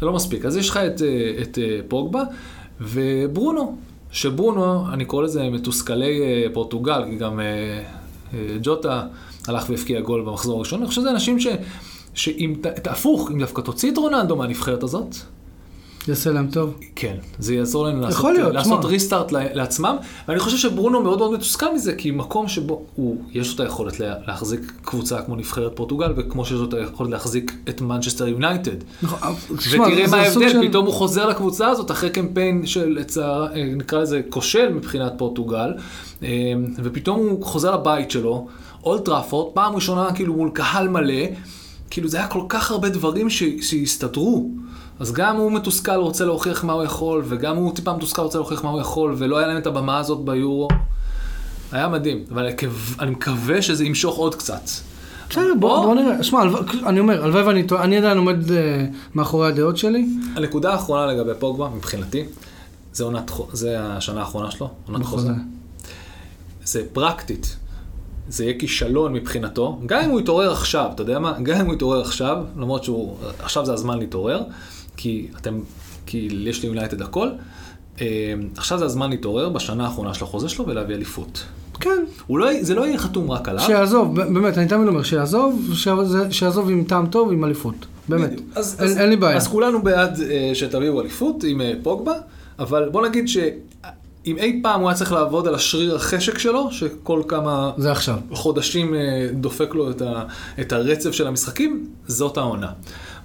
Speaker 2: זה לא מספיק. אז יש לך את, אה, את אה, פוגבה וברונו, שברונו, אני קורא לזה מתוסכלי אה, פורטוגל, כי גם ג'וטה הלך והבקיע גול במחזור הראשון. אני חושב שזה אנשים ש... שאם, הפוך, אם דווקא תוציא את רונלדו מהנבחרת הזאת,
Speaker 1: יעשה להם טוב.
Speaker 2: כן, זה יעזור להם לעשות,
Speaker 1: להיות,
Speaker 2: לעשות. restart לעצמם, ואני חושב שברונו מאוד מאוד מתוסכל מזה, כי מקום שבו הוא, יש לו את היכולת לה- להחזיק קבוצה כמו נבחרת פורטוגל, וכמו שיש לו את היכולת להחזיק את מנצ'סטר יונייטד.
Speaker 1: נכון, תשמע,
Speaker 2: ותראה
Speaker 1: זה
Speaker 2: מה ההבדל,
Speaker 1: של-
Speaker 2: פתאום הוא חוזר לקבוצה הזאת אחרי קמפיין של, אה, נקרא לזה, כושל מבחינת פורטוגל, אה, ופתאום הוא חוזר לבית שלו, אולד טראפורד, פעם ראשונה כאילו מול קהל מלא, כאילו זה היה כל כך הרבה דברים ש. אז גם הוא מתוסכל, רוצה להוכיח מה הוא יכול, וגם הוא טיפה מתוסכל, רוצה להוכיח מה הוא יכול, ולא היה להם את הבמה הזאת ביורו. היה מדהים, אבל אני מקו- אני מקווה שזה ימשוך עוד קצת.
Speaker 1: בסדר, בוא בוא נראה. שמע, אני אומר, הלוואי ואני טועה, אני עדיין עומד אה, מאחורי הדעות שלי.
Speaker 2: הנקודה האחרונה לגבי פוגבה, מבחינתי, זה, עונת, זה השנה האחרונה שלו, עונת חוזה.
Speaker 1: בחוזה.
Speaker 2: זה פרקטית. זה יהיה כישלון מבחינתו, גם אם הוא יתעורר עכשיו, אתה יודע מה? גם אם הוא יתעורר עכשיו, למרות שהוא, עכשיו זה הזמן להתעורר, כי אתם, כי יש ליונייטד הכל, אה, עכשיו זה הזמן להתעורר בשנה האחרונה של החוזה שלו ולהביא אליפות.
Speaker 1: כן,
Speaker 2: הוא לא, זה לא יהיה חתום רק עליו.
Speaker 1: שיעזוב, באמת, אני תמיד אומר, שיעזוב, שיעזוב- עם טעם טוב, עם אליפות. באמת.
Speaker 2: אז,
Speaker 1: אין-
Speaker 2: אז,
Speaker 1: אין לי בעיה.
Speaker 2: אז כולנו בעד אה, שתביאו אליפות עם אה, פוגבה, אבל בוא נגיד שאם אי פעם הוא היה צריך לעבוד על השריר החשק שלו, שכל כמה
Speaker 1: זה עכשיו.
Speaker 2: חודשים אה, דופק לו את, ה, את הרצף של המשחקים, זאת העונה.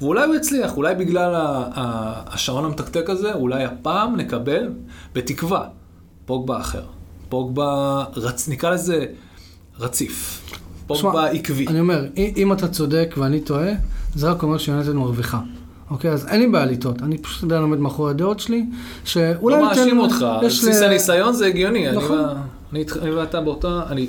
Speaker 2: ואולי הוא יצליח, אולי בגלל ה, ה, השעון המתקתק הזה, אולי הפעם נקבל, בתקווה, פוגבה אחר. פוגבה, רצ, נקרא לזה רציף. פוגבה
Speaker 1: שמע,
Speaker 2: עקבי.
Speaker 1: אני אומר, אם אתה צודק ואני טועה, זה רק אומר שיונתן מרוויחה. אוקיי, אז אין לי בעיה לטעות. אני פשוט עדיין עומד מאחורי הדעות שלי, שאולי
Speaker 2: לא מאשים אותך, על
Speaker 1: יש
Speaker 2: בסיס
Speaker 1: ל-
Speaker 2: הניסיון זה הגיוני. אני
Speaker 1: נכון.
Speaker 2: אני ואתה באותה, אני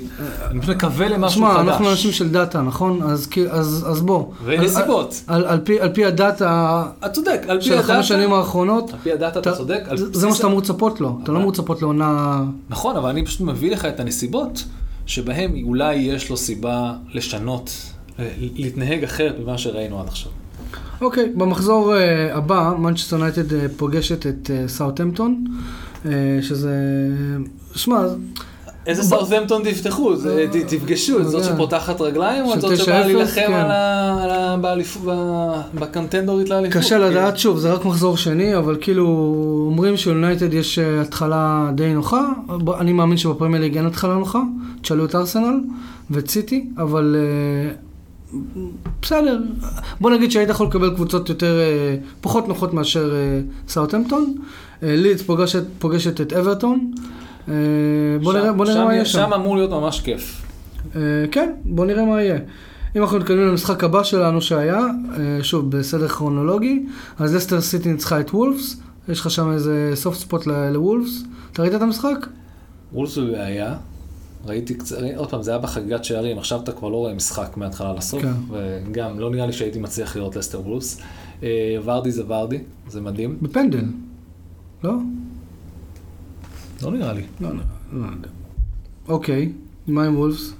Speaker 2: אני פשוט מקווה למשהו
Speaker 1: שמע,
Speaker 2: חדש.
Speaker 1: אנחנו אנשים של דאטה, נכון? אז כי- אז אז בוא.
Speaker 2: ונסיבות.
Speaker 1: על- על- על פי- על פי הדאטה
Speaker 2: אתה צודק, על פי
Speaker 1: של
Speaker 2: הדאטה,
Speaker 1: החמש שנים האחרונות,
Speaker 2: על פי הדאטה אתה צודק.
Speaker 1: זה מה שאתה אמור לצפות לו. אתה לא אמור לצפות לעונה...
Speaker 2: נכון, אבל אני פשוט מביא לך את הנסיבות שבהם אולי יש לו סיבה לשנות, אה, להתנהג אחרת ממה שראינו עד עכשיו.
Speaker 1: אוקיי, במחזור אה, הבא, מנצ'סטר יונייטד אה, פוגשת את סאוטהמפטון, שזה... שמע,
Speaker 2: איזה סארטהמפטון תפתחו, ת- תפגשו, זאת
Speaker 1: יודע.
Speaker 2: שפותחת רגליים או
Speaker 1: של
Speaker 2: זאת
Speaker 1: 9-0,
Speaker 2: שבאה להילחם
Speaker 1: כן.
Speaker 2: על ה- על ה- באליפ- ב- בקנטנדורית לאליפות?
Speaker 1: קשה
Speaker 2: כאילו.
Speaker 1: לדעת, שוב, זה רק מחזור שני, אבל כאילו, אומרים שליונייטד יש אה, התחלה די נוחה, אני מאמין שבפרמייר ליג אין התחלה נוחה, תשאלו את ארסנל ואת סיטי, אבל אה, בסדר, בוא נגיד שהיית יכול לקבל קבוצות יותר, אה, פחות נוחות מאשר אה, סאוטהמפטון, אה, לידס פוגשת, פוגשת את אברטון, בוא
Speaker 2: שם-
Speaker 1: נראה, בוא נראה
Speaker 2: שם-
Speaker 1: מה יהיה שם.
Speaker 2: שם אמור להיות ממש כיף.
Speaker 1: כן, בוא נראה מה יהיה. אם אנחנו מתקדמים למשחק הבא שלנו שהיה, שוב, בסדר כרונולוגי, אז לסטר סיטי ניצחה את וולפס, יש לך שם איזה סופט ספוט לוולפס. אתה ראית את המשחק?
Speaker 2: וולפס בבעיה. ראיתי קצת, עוד פעם, זה היה בחגיגת שערים, עכשיו אתה כבר לא רואה משחק מההתחלה לסוף,
Speaker 1: כן.
Speaker 2: וגם לא נראה לי שהייתי מצליח לראות לסטר וולפס. אה, ורדי זה ורדי, זה מדהים.
Speaker 1: בפנדל. לא?
Speaker 2: לא נראה לי.
Speaker 1: לא, לא, לא יודע. אוקיי, מה עם וולפס?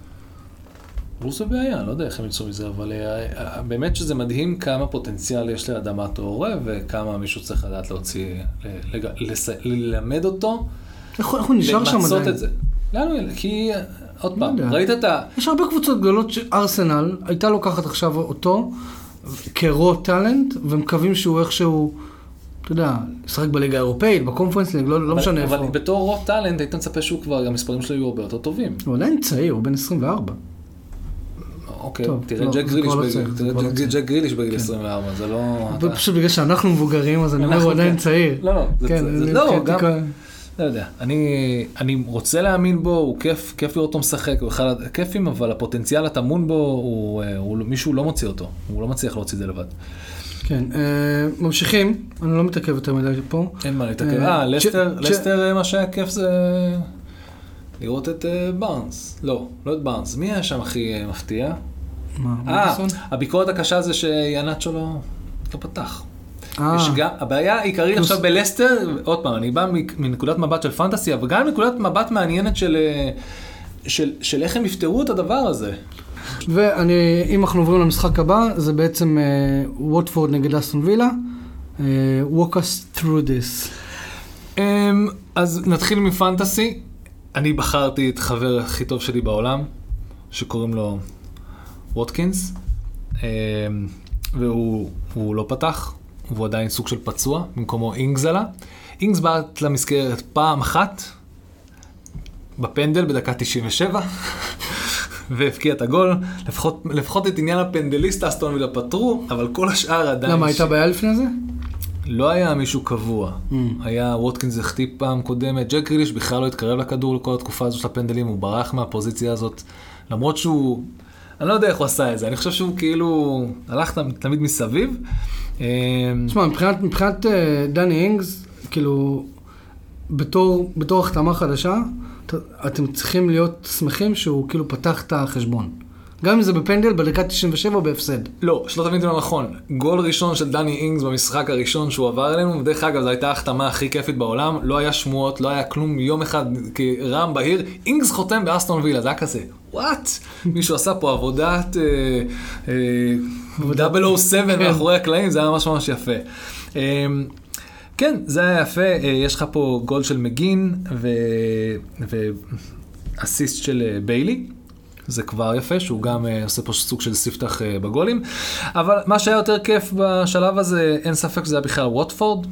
Speaker 2: וולפס בבעיה, לא יודע איך הם יצאו מזה, אבל אה, אה, באמת שזה מדהים כמה פוטנציאל יש לאדמת הורה, וכמה מישהו צריך לדעת להוציא, ללמד אותו,
Speaker 1: איך הוא נשאר שם
Speaker 2: למצות
Speaker 1: עדיין?
Speaker 2: את זה. לאן הוא ילך? כי, עוד
Speaker 1: לא
Speaker 2: פעם,
Speaker 1: יודע.
Speaker 2: ראית את ה...
Speaker 1: יש הרבה קבוצות גדולות שארסנל הייתה לוקחת עכשיו אותו כרו טאלנט, ומקווים שהוא איכשהו, אתה יודע, ישחק בליגה האירופאית, בקונפרנס ליג, לא, לא משנה איפה.
Speaker 2: אבל בתור רו טאלנט היית מצפה שהוא כבר, המספרים שלו יהיו הרבה יותר טובים.
Speaker 1: הוא עדיין צעיר, הוא בן 24.
Speaker 2: אוקיי, תראה
Speaker 1: לא,
Speaker 2: ג'ק גריליש
Speaker 1: לא
Speaker 2: בגיל-
Speaker 1: צעיר, זה
Speaker 2: תראה
Speaker 1: כבר לא
Speaker 2: ג'ק-
Speaker 1: צעיר.
Speaker 2: ג'ק גריליש בגיל 24, זה לא...
Speaker 1: פשוט בגלל שאנחנו מבוגרים, אז אני אומר, הוא עדיין
Speaker 2: כן.
Speaker 1: צעיר.
Speaker 2: לא, לא, זה-
Speaker 1: כן,
Speaker 2: לא, גם- לא יודע, אני, אני רוצה להאמין בו, הוא כיף, כיף לראות אותו משחק, הוא אחד הכיפים, אבל הפוטנציאל הטמון בו, הוא, אה, הוא, מישהו לא מוציא אותו, הוא לא מצליח להוציא את זה לבד.
Speaker 1: כן, אה, ממשיכים, אני לא מתעכב יותר מדי פה.
Speaker 2: אין מה להתעכב.
Speaker 1: אה,
Speaker 2: אה, לסטר, לסטר, מה שהיה כיף זה לראות את אה, בארנס. לא, לא את בארנס. מי היה שם הכי מפתיע?
Speaker 1: מה,
Speaker 2: אה? הביקורת הקשה זה שיאנצ'ו לא לא פתח.
Speaker 1: אה,
Speaker 2: יש גם, הבעיה העיקרית עכשיו בלסטר, עוד פעם, אני בא מנקודת מבט של פנטסי, אבל גם מנקודת מבט מעניינת של, אה, של, של איך הם יפתרו את הדבר הזה.
Speaker 1: ואני, אם אנחנו עוברים למשחק הבא, זה בעצם אה, ווטפורד נגד אסטון וילה. walk us through this.
Speaker 2: אמ, אז נתחיל מפנטסי. אני בחרתי את חבר הכי טוב שלי בעולם, שקוראים לו ווטקינס, אמ, והוא הוא לא פתח, והוא עדיין סוג של פצוע, במקומו אינגס עלה. אינגס בעט למסגרת פעם אחת, בפנדל בדקה 97, והבקיע את הגול. לפחות, לפחות את עניין הפנדליסט אסטון וילה פתרו, אבל כל השאר עדיין...
Speaker 1: למה, הייתה בעיה לפני זה?
Speaker 2: לא היה מישהו קבוע.
Speaker 1: Mm.
Speaker 2: היה ווטקינס החטיא פעם קודמת, ג'ק גריליש בכלל לא התקרב לכדור לכל התקופה הזו של הפנדלים, הוא ברח מהפוזיציה הזאת, למרות שהוא, אני לא יודע איך הוא עשה את זה, אני חושב שהוא כאילו הלך תמיד מסביב. אמ,
Speaker 1: תשמע, מבחינת, מבחינת אה, דני אינגס, כאילו, בתור, בתור החתמה חדשה, אתם צריכים להיות שמחים שהוא כאילו פתח את החשבון. גם אם זה בפנדל, בדקה 97 או בהפסד.
Speaker 2: לא, שלא תבין את זה לא נכון. גול ראשון של דני אינגס במשחק הראשון שהוא עבר אלינו, ודרך אגב, זו הייתה ההחתמה הכי כיפית בעולם, לא היה שמועות, לא היה כלום, יום אחד כרם בהיר, אינגס חותם באסטון וילה, זה היה כזה, וואט? מישהו עשה פה עבודת... אה, אה, ב-007 כן. מאחורי הקלעים, זה היה ממש ממש יפה. אמ, כן, זה היה יפה, אה, יש לך פה גול של מגין ואסיסט של אה, ביילי. זה כבר יפה, שהוא גם uh, עושה פה סוג של ספתח uh, בגולים. אבל מה שהיה יותר כיף בשלב הזה, אין ספק שזה היה בכלל ווטפורד,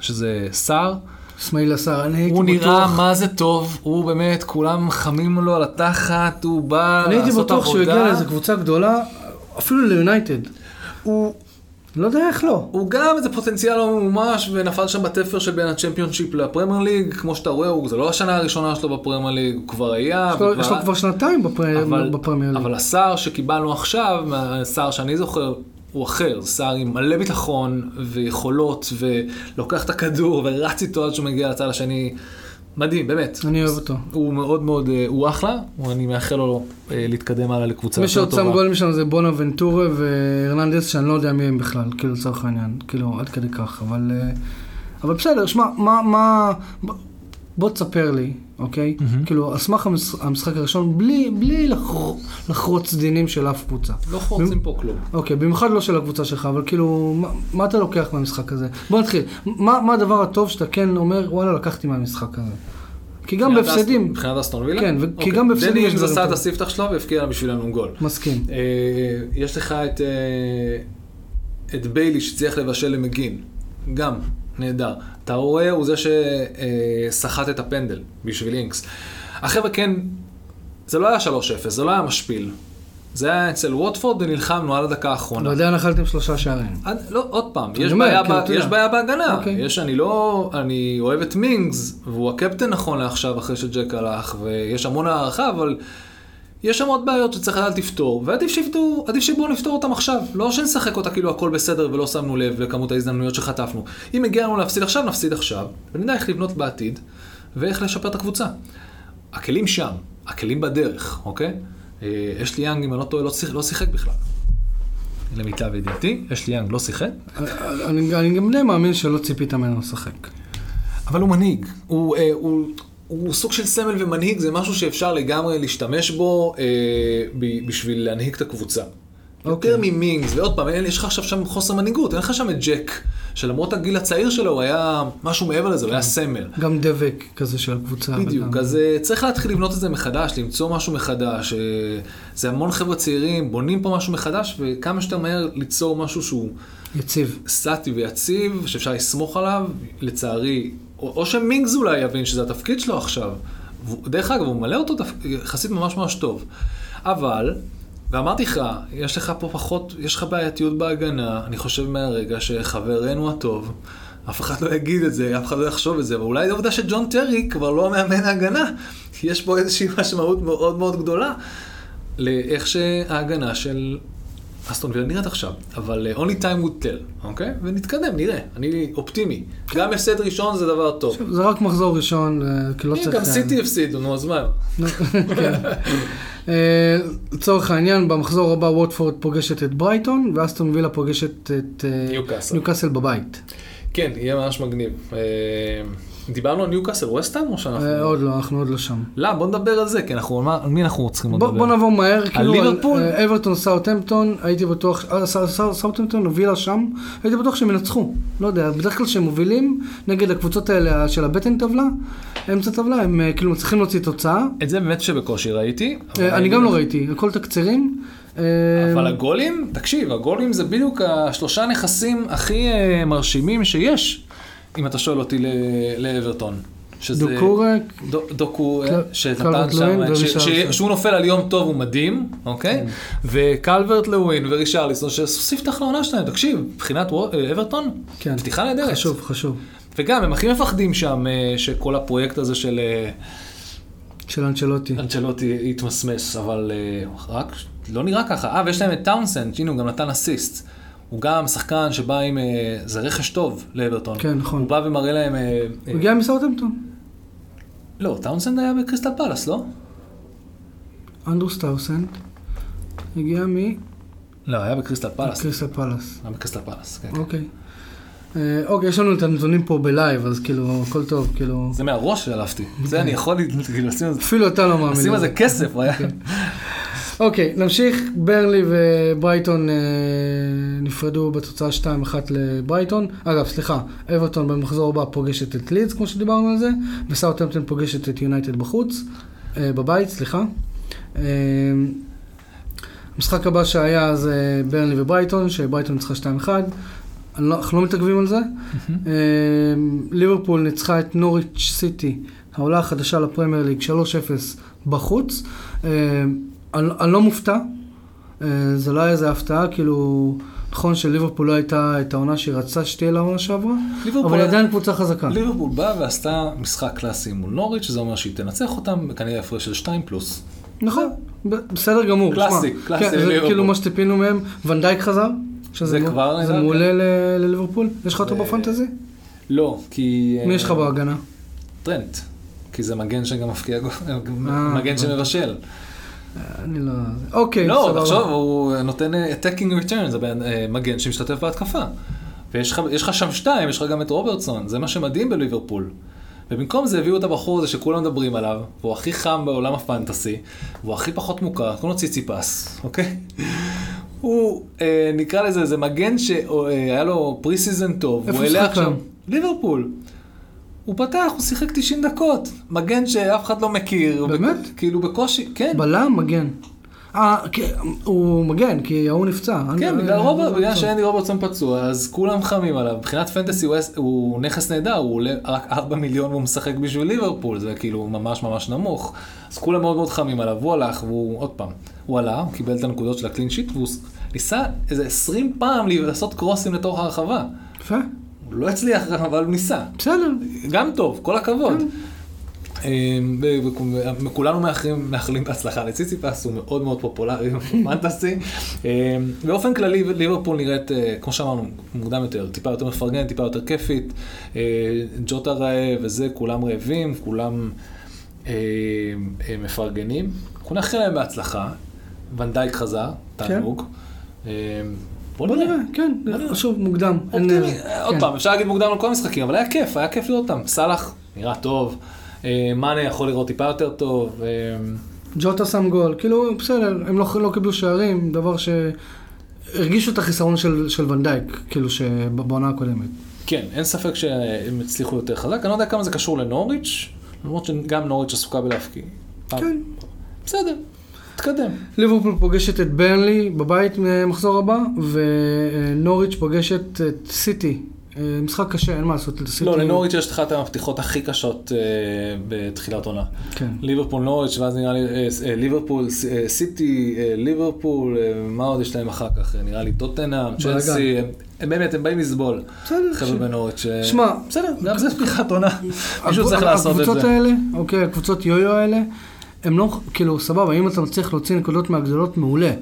Speaker 2: שזה סאר.
Speaker 1: איסמעילה סאר, אני הייתי בטוח.
Speaker 2: הוא נראה מה זה טוב, הוא באמת, כולם חמים לו על התחת, הוא בא לעשות עבודה.
Speaker 1: אני הייתי בטוח שהוא הגיע לאיזה קבוצה גדולה, אפילו ליונייטד.
Speaker 2: הוא,
Speaker 1: לא יודע איך לא.
Speaker 2: הוא גם איזה פוטנציאל לא ממומש, ונפל שם בתפר שבין הצ'מפיונשיפ לפרמייר ליג, כמו שאתה רואה, הוא, זה לא השנה הראשונה שלו בפרמייר ליג, הוא כבר היה.
Speaker 1: יש לו-
Speaker 2: וכבר-
Speaker 1: יש לו כבר שנתיים בפרמייר ליג.
Speaker 2: אבל הסאר שקיבלנו עכשיו, הסאר שאני זוכר, הוא אחר, שר עם מלא ביטחון ויכולות, ולוקח את הכדור ורץ איתו עד שהוא מגיע לצד השני. מדהים, באמת.
Speaker 1: אני אוהב אותו.
Speaker 2: הוא מאוד מאוד, אה, הוא אחלה, אני מאחל לו אה, להתקדם הלאה לקבוצה
Speaker 1: מי
Speaker 2: יותר
Speaker 1: שעוד שם
Speaker 2: טובה.
Speaker 1: גולים שם זה בונה ונטורה והרננדס, שאני לא יודע מי הם בכלל, כאילו לצורך העניין, כאילו עד כדי כך, אבל, אה, אבל בסדר, שמע, מה, מה, בוא תספר לי, אוקיי?
Speaker 2: מהמם.
Speaker 1: כאילו, על סמך המש- המשחק הראשון, בלי, בלי לחר- לחרוץ דינים של אף קבוצה.
Speaker 2: לא חורצים פה כלום.
Speaker 1: אוקיי, במיוחד לא של הקבוצה שלך, אבל כאילו, מה, מה אתה לוקח מהמשחק הזה? בוא נתחיל. מה, מה הדבר הטוב שאתה כן אומר, וואלה, לקחתי מהמשחק הזה? כי גם בהפסדים,
Speaker 2: מבחינת אסטון וילה?
Speaker 1: כן, ו- כי
Speaker 2: אוקיי.
Speaker 1: גם בהפסדים
Speaker 2: דני אינגס עשה את. הספתח שלו והבקיע בשבילנו גול.
Speaker 1: מסכים.
Speaker 2: אה, יש לך את, אה, את ביילי שצריך לבשל למגין, גם נהדר. אתה רואה, הוא זה שסחט את הפנדל בשביל אינקס. החבר'ה כן, זה לא היה 3-0, זה לא היה משפיל. זה היה אצל ווטפורד ונלחמנו עד הדקה האחרונה.
Speaker 1: ועדיין אכלתם שלושה שערים.
Speaker 2: עד, לא, עוד פעם, יש,
Speaker 1: אומר,
Speaker 2: בעיה,
Speaker 1: כאילו,
Speaker 2: יש. בעיה בהגנה.
Speaker 1: אוקיי.
Speaker 2: יש, אני לא, אני אוהב את מינגס, והוא הקפטן נכון לעכשיו, אחרי שג'ק הלך, ויש המון הערכה, אבל יש שם עוד בעיות שצריך לדעת לפתור, ועדיף שיפתור, עדיף שבואו נפתור אותם עכשיו. לא שנשחק אותה כאילו הכל בסדר ולא שמנו לב לכמות ההזדמנויות שחטפנו. אם מגיע לנו להפסיד עכשיו, נפסיד עכשיו, ונדע איך לבנות בעתיד, ואיך לשפר את הקבוצה. הכלים שם, הכלים בדרך, אוקיי? אה, אשלי יאנג, אם אני לא טועה, לא שיחק, לא שיחק בכלל. למיטב ידיעתי, אשלי יאנג לא שיחק.
Speaker 1: אני, אני גם די מאמין שלא ציפית ממנו לשחק.
Speaker 2: אבל הוא מנהיג. הוא, אה, הוא, הוא סוג של סמל ומנהיג, זה משהו שאפשר לגמרי להשתמש בו אה, ב, בשביל להנהיג את הקבוצה.
Speaker 1: אוקיי.
Speaker 2: יותר ממינגס, ועוד פעם, יש לך עכשיו שם חוסר מנהיגות, אין לך שם את ג'ק, שלמרות הגיל הצעיר שלו, הוא היה משהו מעבר לזה, הוא היה סמל.
Speaker 1: גם דבק כזה של הקבוצה.
Speaker 2: בדיוק,
Speaker 1: וגם-
Speaker 2: אז אה, צריך להתחיל לבנות את זה מחדש, למצוא משהו מחדש. אה, זה המון חבר'ה צעירים, בונים פה משהו מחדש, וכמה שיותר מהר ליצור משהו שהוא
Speaker 1: יציב.
Speaker 2: סטטי ויציב, שאפשר לסמוך עליו, לצערי, או, או שמינגס אולי יבין שזה התפקיד שלו עכשיו. דרך אגב, הוא ממלא אותו יחסית ממש ממש טוב. אבל, ואמרתי לך, יש לך פה פחות, יש לך בעייתיות בהגנה, אני חושב מהרגע שחברנו הטוב, אף אחד לא יגיד את זה, אף אחד לא יחשוב את זה, אבל אולי העובדה שג'ון טרי כבר לא מאמן ההגנה, יש פה איזושהי משמעות מאוד מאוד גדולה לאיך שההגנה של אסטון וילה נראית עכשיו, אבל uh, only time would tell, אוקיי? ונתקדם, נראה, אני אופטימי. גם הפסד ראשון זה דבר טוב.
Speaker 1: זה רק מחזור ראשון, אה, כי לא
Speaker 2: הנה,
Speaker 1: צריך...
Speaker 2: גם סיטי הפסידו, נו, אז מה?
Speaker 1: כן. אה, לצורך העניין, במחזור הבא ווטפורד פוגשת את ברייטון, ואסטון וילה פוגשת את אה.
Speaker 2: ניוקאסל
Speaker 1: בבית.
Speaker 2: כן, יהיה ממש מגניב. אה, דיברנו על ניוקאסל ווסטהאם או שאנחנו...
Speaker 1: אה, עוד לא, אנחנו עוד לא שם.
Speaker 2: לא, בוא נדבר על זה, כי אנחנו, על מי אנחנו צריכים לדבר?
Speaker 1: בוא נעבור מהר, כאילו, על
Speaker 2: ליברפול?
Speaker 1: אה, אברטון סאוטהמפטון, הייתי בטוח, אה, סא- סא- סאוטהמפטון הובילה שם, הייתי בטוח שהם ינצחו. לא יודע, בדרך כלל כשהם מובילים נגד הקבוצות האלה של הבטן טבלה, אמצע טבלה, הם אה, כאילו מצליחים להוציא תוצאה.
Speaker 2: את זה באמת שבקושי ראיתי.
Speaker 1: אה, אני גם לא ראיתי, הכל תקצירים. אה,
Speaker 2: אבל הגולים, תקשיב, הגולים זה בדיוק השלושה נכסים הכי אה, מרשימים שיש, אם אתה שואל אותי לאברטון. שזה...
Speaker 1: דוקורק,
Speaker 2: דו- דוקו,
Speaker 1: קל-
Speaker 2: שנתן שם, שהוא נופל על יום טוב הוא מדהים, אוקיי? וקלברט לווין ורישרליסון שעשו ספתח לעונה שלהם, תקשיב, מבחינת אה, אברטון,
Speaker 1: כן.
Speaker 2: פתיחה נהדרת.
Speaker 1: חשוב, חשוב.
Speaker 2: וגם, הם הכי מפחדים שם אה, שכל הפרויקט הזה של אה,
Speaker 1: של אנצ'לוטי.
Speaker 2: אנצ'לוטי יתמסמס, אבל אה, רק, לא נראה ככה. אה, ויש להם את טאונסנד, הנה הוא גם נתן אסיסט. הוא גם שחקן שבא עם, אה, זה רכש טוב לאברטון.
Speaker 1: כן, נכון.
Speaker 2: הוא בא ומראה להם, אה, אה,
Speaker 1: הוא הגיע מסאוטהמפטון.
Speaker 2: לא, טאונסנד היה בקריסטל פלאס, לא?
Speaker 1: אנדרוס טאונסנד. הגיע
Speaker 2: לא, היה בקריסטל פלאס.
Speaker 1: מקריסטל פלאס.
Speaker 2: היה בקריסטל פלאס, כן.
Speaker 1: אוקיי. אה, אוקיי, יש לנו את הנתונים פה ב-live, אז כאילו, הכל טוב, כאילו...
Speaker 2: זה מהראש שלפתי. זה אני יכול כאילו, לשים על זה-
Speaker 1: אפילו אתה לא מאמין.
Speaker 2: לשים על. זה כסף, הוא היה...
Speaker 1: אוקיי, נמשיך. ברנלי וברייטון אה, נפרדו בתוצאה 2-1 לברייטון. אגב, סליחה, אברטון במחזור הבא פוגשת את לידס, כמו שדיברנו על זה, וסאוטהמפטון פוגשת את יונייטד בחוץ, אה, בבית, סליחה. אה, המשחק הבא שהיה זה ברלי וברייטון, שברייטון ניצחה 2-1. אני לא- אנחנו לא מתעכבים על זה. אה, ליברפול ניצחה את נוריץ' סיטי, העולה החדשה לפרמייר ליג, 3-0 בחוץ. אה, אני לא מופתע, אה, זה לא היה איזה הפתעה, כאילו, נכון שליברפול לא הייתה את העונה שהיא רצתה שתהיה לעונה שעברה,
Speaker 2: ליברפול-
Speaker 1: אבל היא עדיין קבוצה חזקה.
Speaker 2: ליברפול באה ועשתה משחק קלאסי מול נוריץ', שזה אומר שהיא תנצח אותם, כנראה הפרש של 2 פלוס.
Speaker 1: נכון, בסדר גמור.
Speaker 2: קלאסי,
Speaker 1: שמע,
Speaker 2: קלאסי
Speaker 1: כן, זה. כאילו מה שציפינו מהם, ונדייק חזר, שזה
Speaker 2: כן.
Speaker 1: מעולה לליברפול. יש לך אותו בפנטזי?
Speaker 2: לא, כי...
Speaker 1: מי יש לך בהגנה?
Speaker 2: טרנט. כי זה מגן שגם מפקיע
Speaker 1: אה,
Speaker 2: מגן שמבשל.
Speaker 1: אני לא... אוקיי,
Speaker 2: לא,
Speaker 1: סבבה.
Speaker 2: תחשוב, הוא נותן אה, attacking return, זה אה, מגן שמשתתף בהתקפה. ויש לך- שם שתיים, יש לך גם את רוברטסון, זה מה שמדהים בליברפול. ובמקום זה הביאו את הבחור הזה שכולם מדברים עליו, והוא הכי חם בעולם ה-fantasy, והוא הכי פחות מוכר, קוראים לו צימיקס, אוקיי? הוא, אה, נקרא לזה, זה מגן שהיה לו pre-season טוב, הוא עכשיו,
Speaker 1: היום?
Speaker 2: ליברפול. הוא פתח, הוא שיחק 90 דקות. מגן שאף אחד לא מכיר.
Speaker 1: באמת?
Speaker 2: בק- כאילו בקושי, כן.
Speaker 1: בלם, מגן. אה, כן, הוא מגן, כי ההוא נפצע.
Speaker 2: כן,
Speaker 1: אני-
Speaker 2: בגלל רוברט,
Speaker 1: אני-
Speaker 2: בגלל שאנדי רוברטסון פצוע, אז כולם חמים עליו. מבחינת fantasy הוא הוא נכס נהדר, הוא עולה רק 4 מיליון והוא משחק בשביל ליברפול, זה כאילו ממש ממש נמוך. אז כולם מאוד מאוד חמים עליו, הוא הלך והוא, עוד פעם, הוא עלה, הוא קיבל את הנקודות של הקלין שיט, והוא ניסה איזה 20 פעם לעשות קרוסים לתוך הרחבה.
Speaker 1: יפה,
Speaker 2: לא הצליח, אבל הוא ניסה.
Speaker 1: בסדר.
Speaker 2: גם טוב, כל הכבוד.
Speaker 1: כן.
Speaker 2: וכולנו מאחלים בהצלחה לציציפס, הוא מאוד מאוד פופולרי בפנטסי. באופן כללי ליברפול נראית, כמו שאמרנו, מוקדם יותר, טיפה יותר מפרגן, טיפה יותר כיפית. ג'וטה רעב וזה, כולם רעבים, כולם מפרגנים. אנחנו נאחל להם בהצלחה. ונדייק חזר, תענוג.
Speaker 1: בוא נראה, כן, שוב, מוקדם.
Speaker 2: עוד פעם, אפשר להגיד מוקדם על כל המשחקים, אבל היה כיף, היה כיף לראות אותם. סאלח נראה טוב, מאנה יכול לראות טיפה יותר טוב.
Speaker 1: ג'וטה שם גול, כאילו, בסדר, הם לא קיבלו שערים, דבר שהרגישו את החיסרון של ונדייק, כאילו, בעונה הקודמת.
Speaker 2: כן, אין ספק שהם הצליחו יותר חזק. אני לא יודע כמה זה קשור לנוריץ', למרות שגם נוריץ' עסוקה בלהפקיע.
Speaker 1: כן.
Speaker 2: בסדר. תתקדם.
Speaker 1: ליברפול פוגשת את ברנלי בבית מחזור הבא, ונוריץ' פוגשת את סיטי. משחק קשה, אין מה לעשות.
Speaker 2: לא, לנוריץ' יש אחת המפתיחות הכי קשות בתחילת עונה. כן. ליברפול נוריץ', ואז נראה לי, ליברפול, סיטי, ליברפול, מה עוד יש להם אחר כך? נראה לי טוטנאם, צ'לסי, הם באמת, הם באים לסבול. בסדר. חבר'ה בנוריץ'.
Speaker 1: שמע,
Speaker 2: בסדר, גם זה פתיחת עונה. מישהו צריך לעשות את זה.
Speaker 1: הקבוצות האלה, אוקיי, הקבוצות יו-יו האלה, הם לא, כאילו, סבבה, אם אתה מצליח להוציא נקודות מהגדולות, מעולה.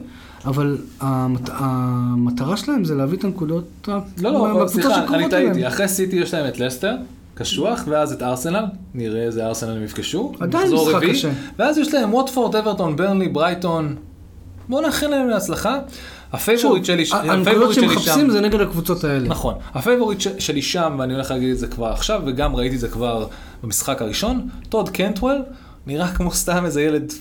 Speaker 1: אבל המת, המטרה שלהם זה להביא את הנקודות
Speaker 2: לא, לא, סליחה, אני טעיתי. אחרי סיטי יש להם את לסטר, קשוח, ואז את ארסנל, נראה איזה ארסנל הם יפגשו.
Speaker 1: עדיין משחק קשה.
Speaker 2: ואז יש להם ווטפורד, אברטון, ברנלי, ברייטון. בואו נאחל להם להצלחה. הפייבוריט שלי,
Speaker 1: הנקודות שהם מחפשים זה נגד הקבוצות האלה.
Speaker 2: נכון. הפייבוריט שלי שם, ואני הולך להגיד את זה כבר עכשיו, וגם ראיתי את זה כבר במשחק הראשון, טוד קנטוול. נראה כמו סתם איזה ילד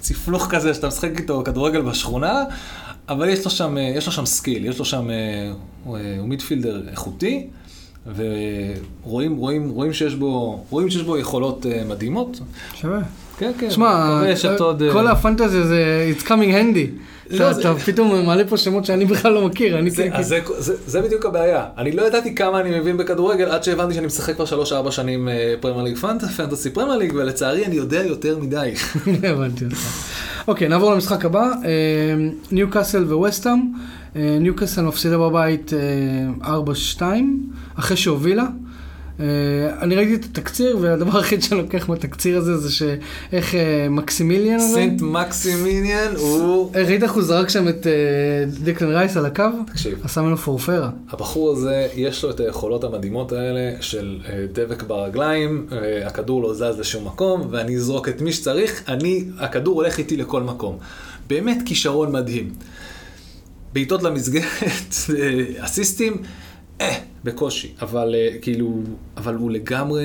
Speaker 2: צפלוך כזה שאתה משחק איתו כדורגל בשכונה, אבל יש לו שם, יש לו שם skill, יש לו שם, הוא, הוא midfielder איכותי, ורואים רואים, רואים שיש בו, רואים שיש בו יכולות מדהימות.
Speaker 1: שווה.
Speaker 2: כן, כן.
Speaker 1: שמע, כל הפנטזיה זה, it's come in handy. לא, אתה פתאום מעלה פה שמות שאני בכלל לא מכיר.
Speaker 2: זה בדיוק הבעיה. אני לא ידעתי כמה אני מבין בכדורגל עד שהבנתי שאני משחק כבר 3-4 שנים פרמייר ליג fantasy פרמייר ליג, ולצערי אני יודע יותר מדי.
Speaker 1: הבנתי אותך. אוקיי, נעבור למשחק הבא. ניוקאסל ווסטהאם. ניו קאסל מפסידה בבית 4-2, אחרי שהובילה. Uh, אני ראיתי את התקציר, והדבר היחיד שאני לוקח מהתקציר הזה זה שאיך uh, מקסימיליאן הזה...
Speaker 2: סנט מקסימיליאן הוא...
Speaker 1: Uh, ראית איך הוא זרק שם את uh, דיקלן רייס על הקו?
Speaker 2: תקשיב.
Speaker 1: עשה ממנו פורפרה.
Speaker 2: הבחור הזה, יש לו את היכולות המדהימות האלה של uh, דבק ברגליים, uh, הכדור לא זז לשום מקום, ואני אזרוק את מי שצריך, אני, הכדור הולך איתי לכל מקום. באמת כישרון מדהים. בעיטות למסגרת, אסיסטים. אה, בקושי, אבל uh, כאילו, אבל הוא לגמרי,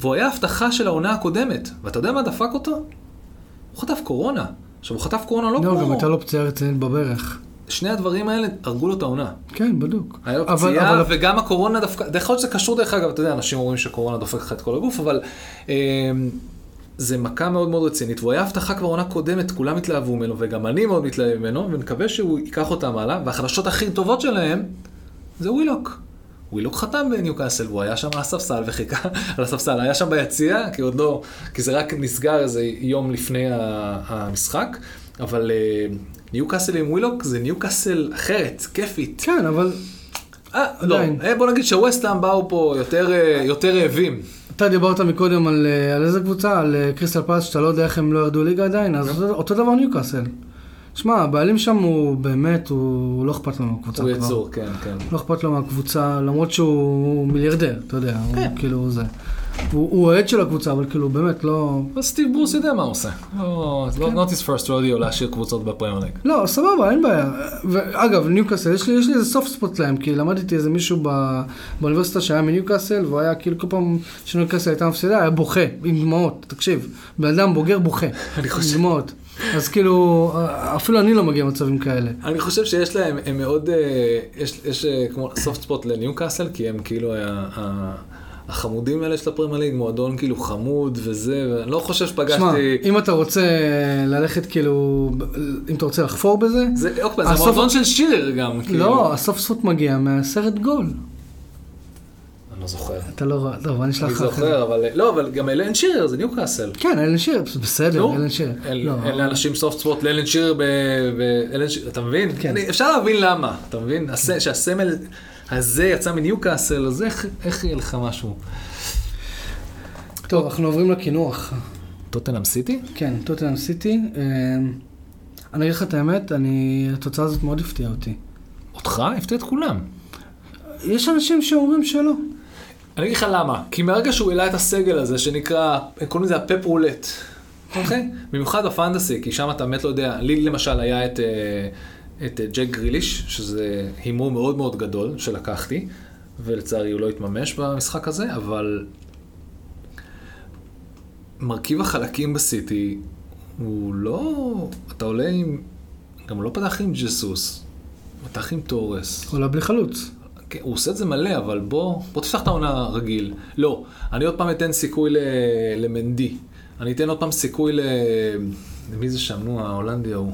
Speaker 2: והוא היה הבטחה של העונה הקודמת, ואתה יודע מה דפק אותו? הוא חטף קורונה. עכשיו, הוא חטף קורונה לא,
Speaker 1: לא
Speaker 2: כמו...
Speaker 1: לא, גם הייתה לו פציעה רצינית בברך.
Speaker 2: שני הדברים האלה הרגו לו את העונה.
Speaker 1: כן, בדוק.
Speaker 2: היה לו פציעה, אבל... וגם הקורונה דווקא, דרך אגב זה קשור דרך אגב, אתה יודע, אנשים אומרים שקורונה דופק לך את כל הגוף, אבל אה, זה מכה מאוד מאוד רצינית, והוא היה הבטחה כבר עונה קודמת, כולם התלהבו ממנו, וגם אני מאוד מתלהב ממנו, ונקווה שהוא ייקח אותם הלאה, והחדשות הכי טובות שלהם, זה ווילוק. ווילוק חתם בניוקאסל, והוא היה שם על הספסל וחיכה על הספסל, היה שם ביציע, כי עוד לא, כי זה רק נסגר איזה יום לפני המשחק, אבל אה, ניוקאסל עם ווילוק זה ניוקאסל אחרת, כיפית.
Speaker 1: כן, אבל...
Speaker 2: אה, לא, אה, בוא נגיד שווסטהאם באו פה יותר, יותר רעבים.
Speaker 1: אתה דיברת מקודם על, על איזה קבוצה? על קריסטל פלס, שאתה לא יודע איך הם לא ירדו ליגה עדיין, אז אותו דבר ניוקאסל. שמע, הבעלים שם הוא באמת, הוא לא אכפת לו מהקבוצה
Speaker 2: כבר. הוא יצור, כן, כן.
Speaker 1: לא אכפת לו מהקבוצה, למרות שהוא מיליארדר, אתה יודע, כן. הוא כאילו זה. הוא אוהד של הקבוצה, אבל כאילו באמת לא...
Speaker 2: סטיב ברוס יודע מה הוא עושה. לא, כן. not his first rodeo להשאיר קבוצות בפרמייר ליג.
Speaker 1: לא, סבבה, אין בעיה. ואגב, ניוקאסל, יש לי איזה סוף ספוט להם, כי למדתי איזה מישהו באוניברסיטה שהיה מניוקאסל, והוא היה כאילו כל פעם שניוקאסל הייתה מפסידה, היה בוכה, עם דמעות, תקשיב. בן אדם בוגר בוכה. עם דמעות. אז כאילו, אפילו אני לא מגיע למצבים כאלה.
Speaker 2: אני חושב שיש להם, הם מאוד, יש, יש כמו סופט ספוט לניו קאסל, כי הם כאילו החמודים האלה של הפרמייר ליג, מועדון כאילו חמוד וזה, ואני לא חושב שפגשתי... שמע,
Speaker 1: אם אתה רוצה ללכת כאילו, אם אתה רוצה לחפור בזה...
Speaker 2: זה, אוקיי, זה מועדון של שירר גם, כאילו.
Speaker 1: לא, הסוף ספוט מגיע מהסרט גול.
Speaker 2: לא זוכר.
Speaker 1: אתה לא רואה, טוב, אני אשלח
Speaker 2: לך. אני זוכר, אבל לא, אבל גם אלן שירר זה ניו קאסל.
Speaker 1: כן, אלן שירר, בסדר, אלן שירר.
Speaker 2: אין לאנשים סופט ספוט לאלן שירר ב... אתה מבין? כן. אפשר להבין למה, אתה מבין? שהסמל הזה יצא מניו קאסל, אז איך יהיה לך משהו?
Speaker 1: טוב, אנחנו עוברים לקינוח.
Speaker 2: טוטנאם סיטי?
Speaker 1: כן, טוטנאם סיטי. אה, אני אגיד לך את האמת, אני, התוצאה הזאת מאוד הפתיעה אותי.
Speaker 2: אותך? הפתיע את כולם.
Speaker 1: יש אנשים שאומרים שלא.
Speaker 2: אני אגיד לך למה. כי מהרגע שהוא העלה את הסגל הזה, שנקרא, הם קוראים לזה הפפ רולט. אוקיי? במיוחד בפנטסי, כי שם אתה באמת לא יודע. לי למשל היה את, אה, את אה, ג'ק גריליש, שזה הימור מאוד מאוד גדול שלקחתי, ולצערי הוא לא התממש במשחק הזה, אבל מרכיב החלקים בסיטי הוא לא... אתה עולה עם... גם לא פתח עם ג'סוס, פתח עם תורס.
Speaker 1: עולה בלי חלוץ.
Speaker 2: כן, הוא עושה את זה מלא, אבל בוא, בוא תפתח את העונה רגיל. לא, אני עוד פעם אתן סיכוי ל, למנדי. אני אתן עוד פעם סיכוי ל... מי זה שם? נו, ההולנדי ההוא.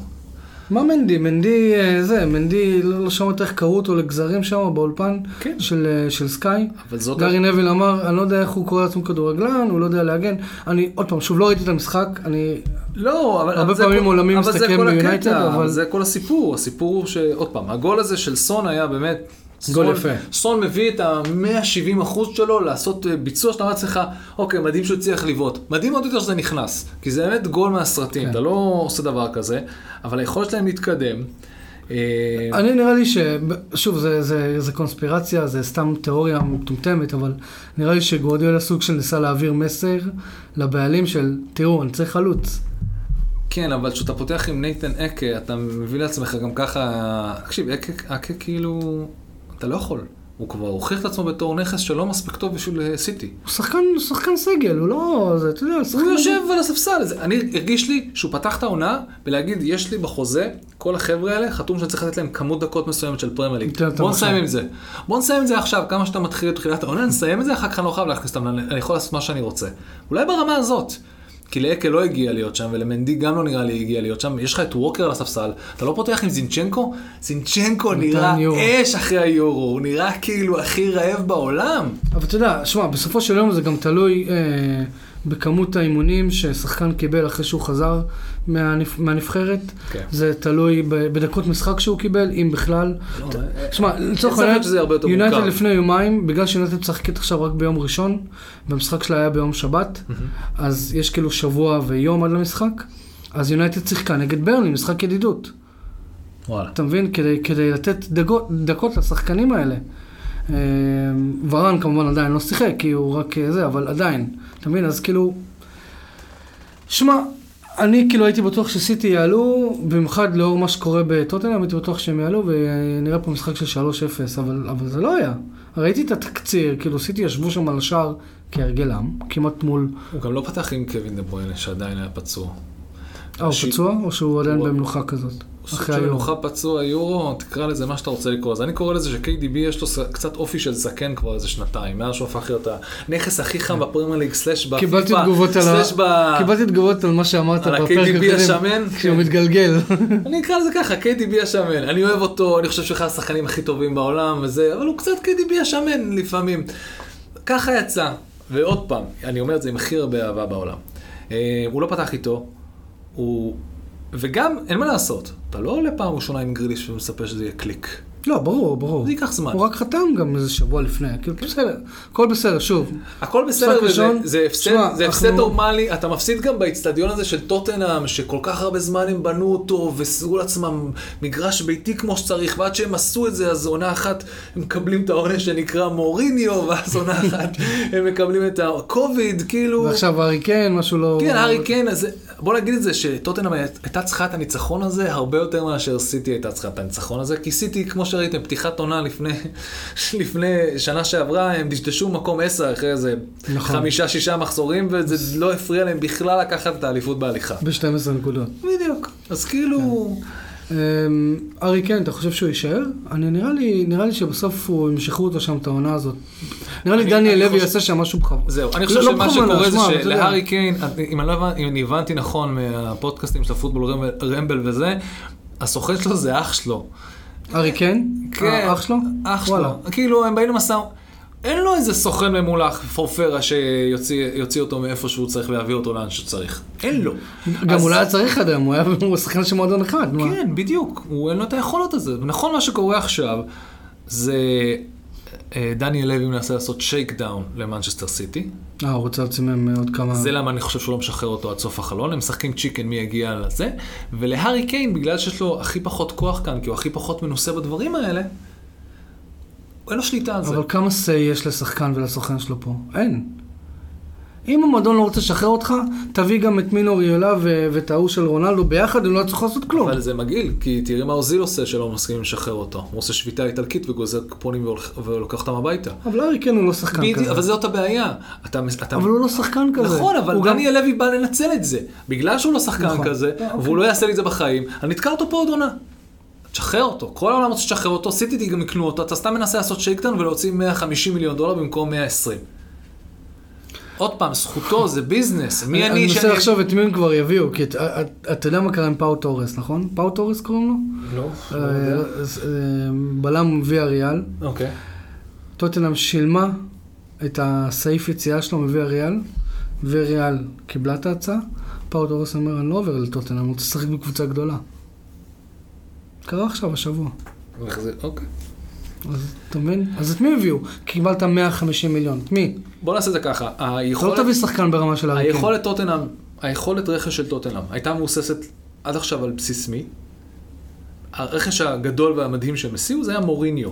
Speaker 1: מה מנדי? מנדי אה, זה, מנדי, לא, לא שמעת איך קראו אותו לגזרים שם באולפן
Speaker 2: כן.
Speaker 1: של, אה, של סקאי.
Speaker 2: אבל זאת...
Speaker 1: גארי נביל אמר, אני לא יודע איך הוא קורא לעצמו כדורגלן, הוא לא יודע להגן. אני, עוד פעם, שוב, לא ראיתי את המשחק, אני...
Speaker 2: לא, אבל...
Speaker 1: הרבה
Speaker 2: אבל זה
Speaker 1: פעמים
Speaker 2: כל-
Speaker 1: עולמי
Speaker 2: אבל
Speaker 1: מסתכם ביונייטד,
Speaker 2: הקטע,
Speaker 1: אבל-
Speaker 2: זה כל הסיפור. הסיפור הוא שעוד פעם, הגול הזה של סון היה באמת...
Speaker 1: גול
Speaker 2: סון-
Speaker 1: יפה.
Speaker 2: סון מביא את ה-170 אחוז שלו לעשות אה, ביצוע שאתה אומר לעצמך, אוקיי, מדהים שהוא הצליח לבעוט. מדהים עוד יותר שזה נכנס. כי זה באמת גול מהסרטים,
Speaker 1: כן.
Speaker 2: אתה לא עושה דבר כזה, אבל היכולת שלהם להתקדם. אה,
Speaker 1: אני נראה לי ש... שוב, זה, זה, זה קונספירציה, זה סתם תיאוריה מטומטמת, אבל נראה לי שגוורדיאלה סוג של ניסה להעביר מסר לבעלים של, תראו, אני צריך חלוץ.
Speaker 2: כן, אבל כשאתה פותח עם נייתן אקה, אתה מביא לעצמך גם ככה... תקשיב, אקה, אקה כאילו... אתה לא יכול. הוא כבר הוכיח את עצמו בתור נכס שלא מספיק טוב בשביל אה, סיטי.
Speaker 1: הוא שחקן, הוא שחקן סגל, הוא לא... זה, אתה יודע, שחקן...
Speaker 2: הוא יושב על הספסל. זה- אני הרגיש לי שהוא פתח את העונה בלהגיד, יש לי בחוזה, כל החבר'ה האלה, חתום שאני צריך לתת להם כמות דקות מסוימת של פרמייר ליג.
Speaker 1: ניתן אותם
Speaker 2: בוא נסיים. עם זה. בוא נסיים עם זה עכשיו, כמה שאתה מתחיל את תחילת העונה, נסיים את זה, אחר כך אני לא חייב להכניס אותם, אני יכול לעשות מה שאני רוצה. אולי ברמה הזאת. כי לאקה לא הגיע להיות שם, ולמנדי גם לא נראה לי הגיע להיות שם. יש לך את ווקר על הספסל, אתה לא פותח עם זינצ'נקו? זינצ'נקו נראה
Speaker 1: יורו.
Speaker 2: אש אחרי היורו, הוא נראה כאילו הכי רעב בעולם.
Speaker 1: אבל אתה יודע, שמע, בסופו של יום זה גם תלוי אה, בכמות האימונים ששחקן קיבל אחרי שהוא חזר מהנבח, מהנבחרת.
Speaker 2: כן.
Speaker 1: זה תלוי בדקות משחק שהוא קיבל, אם בכלל.
Speaker 2: לא, אה,
Speaker 1: שמע, לצורך
Speaker 2: ספק
Speaker 1: העניין, יונייטד. לפני יומיים, בגלל שיונייטד משחקת עכשיו רק ביום ראשון, והמשחק שלה היה ביום שבת, אז יש כאילו שבוע ויום עד למשחק, אז יונייטד שיחקה נגד ברלי, משחק ידידות.
Speaker 2: וואלה.
Speaker 1: אתה מבין? כדי, כדי לתת דקות, דקות לשחקנים האלה. אה, ורן כמובן עדיין לא שיחק, כי הוא רק אה, זה, אבל עדיין. אתה מבין? אז כאילו... שמע, אני כאילו הייתי בטוח שסיטי יעלו, במיוחד לאור מה שקורה בטוטנאם, הייתי בטוח שהם יעלו, ונראה פה משחק של 3-0, אבל, אבל זה לא היה. ראיתי את התקציר, כאילו סיטי ישבו שם על השער כהרגלם, כמעט מול...
Speaker 2: הוא גם לא פתח עם קווין דה ברuyne שעדיין היה פצוע.
Speaker 1: אה, הוא
Speaker 2: ש-
Speaker 1: פצוע, או שהוא עדיין
Speaker 2: הוא-
Speaker 1: במנוחה כזאת?
Speaker 2: סוג של. מנוחה פצוע יורו, תקרא לזה מה שאתה רוצה לקרוא. אז אני קורא לזה ש-KDB יש לו קצת אופי של זקן כבר איזה שנתיים, מאז שהוא הפך להיות הנכס הכי חם בפרמייר ליג, סלאש בפיפא,
Speaker 1: קיבלתי תגובות על ה... קיבלתי תגובות על מה שאמרת
Speaker 2: על
Speaker 1: בפרק
Speaker 2: ה-KDB
Speaker 1: הקודם,
Speaker 2: השמן.
Speaker 1: כשהוא
Speaker 2: כן.
Speaker 1: מתגלגל.
Speaker 2: אני אקרא לזה ככה, KDB השמן. אני אוהב אותו, אני חושב שהוא אחד השחקנים הכי טובים בעולם וזה, אבל הוא קצת KDB השמן לפעמים. ככה יצא. ועוד פעם, אני אומר את זה עם הכי הרבה אהבה בעולם. אה, הוא לא פתח איתו, הוא... וגם, אין מה לעשות, אתה לא עולה פעם ראשונה עם גריליש ומצפה שזה יהיה קליק.
Speaker 1: לא, ברור, ברור.
Speaker 2: זה ייקח זמן.
Speaker 1: הוא רק חתם גם איזה שבוע לפני, כאילו בסדר, הכל בסדר, שוב.
Speaker 2: הכל בסדר, וזה זה הפסד,
Speaker 1: שמע,
Speaker 2: זה הפסד
Speaker 1: אנחנו-
Speaker 2: נורמלי, אתה מפסיד גם באיצטדיון הזה של טוטנאם, שכל כך הרבה זמן הם בנו אותו, וסגרו לעצמם מגרש ביתי כמו שצריך, ועד שהם עשו את זה, אז עונה אחת הם מקבלים את העונש שנקרא מוריניו, ואז עונה אחת הם מקבלים את הקוביד, כאילו...
Speaker 1: ועכשיו הארי קיין, משהו לא...
Speaker 2: כן, הארי קיין, אז בוא נגיד את זה, שטוטנאם הייתה צריכה את הניצחון הזה הרבה יותר מאשר סיטי הייתה צריכה את הניצחון הזה, כי סיטי, כמו שראיתם, פתיחת עונה לפני, לפני שנה שעברה, הם דשדשו מקום 10 אחרי איזה
Speaker 1: נכון.
Speaker 2: חמישה, שישה מחזורים, וזה לא הפריע להם בכלל לקחת את האליפות בהליכה.
Speaker 1: ב-12 נקודות.
Speaker 2: בדיוק. אז כאילו...
Speaker 1: אמ, ארי קיין, אתה חושב שהוא יישאר? אני נראה לי, נראה לי שבסוף הוא ימשכו אותו שם את העונה הזאת. נראה לי דניאל לוי יעשה שם משהו בכוונה.
Speaker 2: זהו, אני
Speaker 1: לא-
Speaker 2: חושב
Speaker 1: לא
Speaker 2: שמה שקורה זה. שלהארי קיין, אם אני לא הבנתי, אם אני הבנתי נכון מהפודקאסטים של הפוטבול רמבל- וזה, הסוכן שלו זה אח שלו.
Speaker 1: ארי קיין?
Speaker 2: כן,
Speaker 1: אה, אח שלו?
Speaker 2: אח שלו. כאילו, הם באים למשא... אין לו איזה סוכן ממולח, פורפרה, שיוציא יוציא אותו מאיפה שהוא צריך ויעביר אותו לאן שצריך. אין לו.
Speaker 1: גם
Speaker 2: אז-
Speaker 1: אולי צריך עד היום, הוא היה הוא שחקן של מועדון אחד. מה?
Speaker 2: כן, בדיוק. הוא אין לו את היכולות הזה. ונכון, מה שקורה עכשיו, זה... אה, דניאל לוי מנסה לעשות shake down למנצ'סטר סיטי.
Speaker 1: אה, הוא רוצה להוציא מהם עוד כמה...
Speaker 2: זה למה אני חושב שהוא לא משחרר אותו עד סוף החלון, הם משחקים chicken מי יגיע לזה, ולהארי קיין, בגלל שיש לו הכי פחות כוח כאן, כי הוא הכי פחות מנוסה בדברים האלה, אין לו שליטה על זה.
Speaker 1: אבל כמה say יש לשחקן ולסוכן שלו פה? אין. אם המועדון לא רוצה לשחרר אותך, תביא גם את מינו ריולה ו- ואת ההוא של רונלדו ביחד, הם לא יצטרכו לעשות כלום.
Speaker 2: אבל זה מגעיל, כי תראי מה אוזיל עושה שלא מסכימים לשחרר אותו. הוא עושה שביתה איטלקית וגוזר קופונים ולוקח אותם הביתה.
Speaker 1: אבל הארי קיין הוא לא שחקן
Speaker 2: בדיוק,
Speaker 1: כזה.
Speaker 2: אבל זאת הבעיה. אתה, אתה...
Speaker 1: אבל הוא לא שחקן כזה.
Speaker 2: נכון, אבל
Speaker 1: הוא גם-
Speaker 2: דניאל לוי בא לנצל את זה. בגלל שהוא לא שחקן
Speaker 1: נכון.
Speaker 2: כזה,
Speaker 1: אה, אוקיי.
Speaker 2: והוא לא יעשה לי את זה בחיים, אני אתקע אותו פה עוד עונה. תשחרר אותו. כל העולם רוצה לשחרר אותו, סיטי גם יקנו אותו, אתה סתם מנסה לעשות שייקדאון ולהוציא 150 מיליון דולר במקום 120. עוד פעם, זכותו, זה ביזנס. מי אני
Speaker 1: אני מנסה
Speaker 2: שאני...
Speaker 1: לחשוב את מי הם כבר יביאו, כי אתה- יודע מה קרה עם פאו תורס, נכון? פאו תורס קוראים לו?
Speaker 2: לא.
Speaker 1: אה, אה, בלם ויה ריאל.
Speaker 2: אוקיי.
Speaker 1: טוטנאם שילמה את הסעיף יציאה שלו מוויה ריאל, וריאל קיבלה את ההצעה, פאו תורס אומר, אני לא עובר לטוטנאם, אני רוצה לשחק בקבוצה גדולה. קרה עכשיו, השבוע.
Speaker 2: איך זה- אוקיי.
Speaker 1: אז אתה מבין? אז את מי הביאו? קיבלת 150 מיליון. את מי?
Speaker 2: בוא נעשה את זה ככה.
Speaker 1: אתה לא
Speaker 2: היכולת...
Speaker 1: תביא שחקן ברמה של הארי קיין.
Speaker 2: היכולת טוטנאם, היכולת רכש של טוטנאם הייתה מבוססת עד עכשיו על בסיס מי? הרכש הגדול והמדהים שהם הסיעו זה היה מוריניו,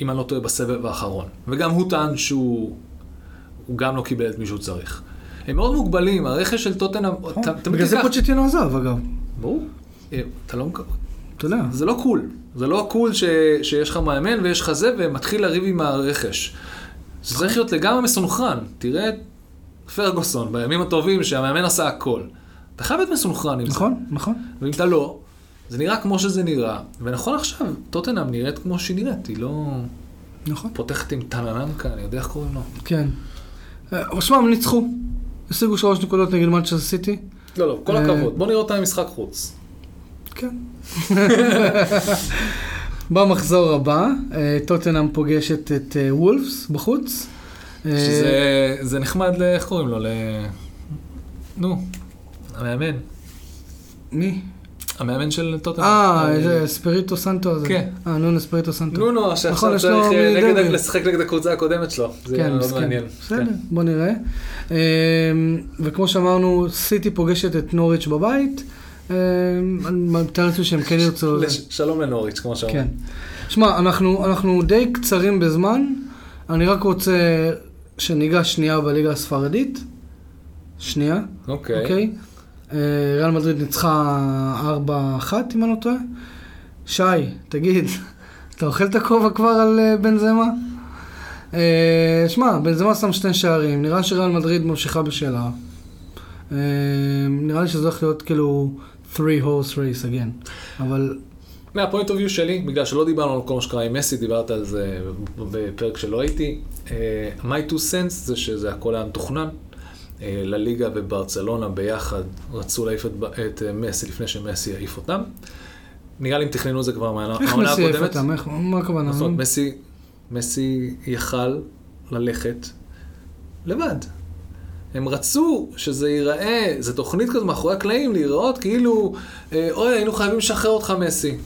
Speaker 2: אם אני לא טועה, בסבב האחרון. וגם הוא טען שהוא הוא גם לא קיבל את מי שהוא צריך. הם מאוד מוגבלים, הרכש של טוטנאם,
Speaker 1: נכון. בגלל זה פוצ'טינו עזב, אגב.
Speaker 2: ברור. אה, אתה לא...
Speaker 1: אתה יודע.
Speaker 2: זה לא קול. זה לא קול ש... שיש לך מאמן ויש לך זה, ומתחיל לריב עם הרכש. זה צריך להיות לגמרי מסונכרן. תראה את פרגוסון בימים הטובים שהמאמן עשה הכל. אתה חייב להיות מסונכרן עם זה.
Speaker 1: נכון, נכון.
Speaker 2: ואם אתה לא, זה נראה כמו שזה נראה. ונכון עכשיו, טוטנאם נראית כמו שהיא נראית. היא לא
Speaker 1: נכון.
Speaker 2: פותחת עם טנננקה, אני יודע איך קוראים לו.
Speaker 1: כן. אה, אבל שמע, הם ניצחו. השיגו שלוש נקודות נגד מנצ'סטר סיטי.
Speaker 2: לא, לא, כל
Speaker 1: אה,
Speaker 2: הכבוד. בוא נראה אותה עם משחק חוץ.
Speaker 1: כן. במחזור הבא, אה, טוטנאם פוגשת את אה, וולפס בחוץ. אה,
Speaker 2: שזה זה נחמד, ל- איך קוראים לו? ל... נו, המאמן.
Speaker 1: מי?
Speaker 2: המאמן של טוטנאם.
Speaker 1: אה, איזה ספיריטו סנטו הזה.
Speaker 2: כן.
Speaker 1: אה, נונו ספיריטו סנטו.
Speaker 2: נו, נו,
Speaker 1: נכון,
Speaker 2: שעכשיו
Speaker 1: יש
Speaker 2: צריך. לשחק נגד הקבוצה הקודמת שלו. זה
Speaker 1: כן, מסכן.
Speaker 2: מעניין.
Speaker 1: בסדר,
Speaker 2: כן.
Speaker 1: בוא נראה. אה, וכמו שאמרנו, סיטי פוגשת את נוריץ' בבית. אה, אני מתאר לעצמי שהם כן ירצו...
Speaker 2: שלום לנוריץ', כמו שאומרים.
Speaker 1: כן. שמע, אנחנו, אנחנו די קצרים בזמן, אני רק רוצה שניגע שנייה בליגה הספרדית. שנייה,
Speaker 2: אוקיי.
Speaker 1: אוקיי? אה, ריאל מדריד ניצחה 4-1, אם אני לא טועה. שי, תגיד, אתה אוכל את הכובע כבר על אה, בנזמה? אה, שמע, בנזמה שם שני שערים, נראה שריאל מדריד ממשיכה בשלה. אה, נראה לי שזה הולך להיות כאילו 3 horse race again, אבל
Speaker 2: מהפוינט אוף יו שלי, בגלל שלא דיברנו על כל מה שקרה עם מסי, דיברת על זה בפרק שלא הייתי. אה, my two cents זה שזה הכל היה מתוכנן. אה, לליגה וברצלונה ביחד רצו להעיף את, את אה, מסי לפני שמסי יעיף אותם. נראה לי הם תכננו את זה כבר מהעונה
Speaker 1: איך
Speaker 2: העונה
Speaker 1: מסי
Speaker 2: הקודמת.
Speaker 1: אותם? איך- מה הכוונה?
Speaker 2: זאת אומרת, מסי, מסי יכל ללכת לבד. הם רצו שזה ייראה, זו תוכנית כזאת מאחורי הקלעים, להיראות כאילו, אה, אוי, היינו חייבים לשחרר אותך מסי.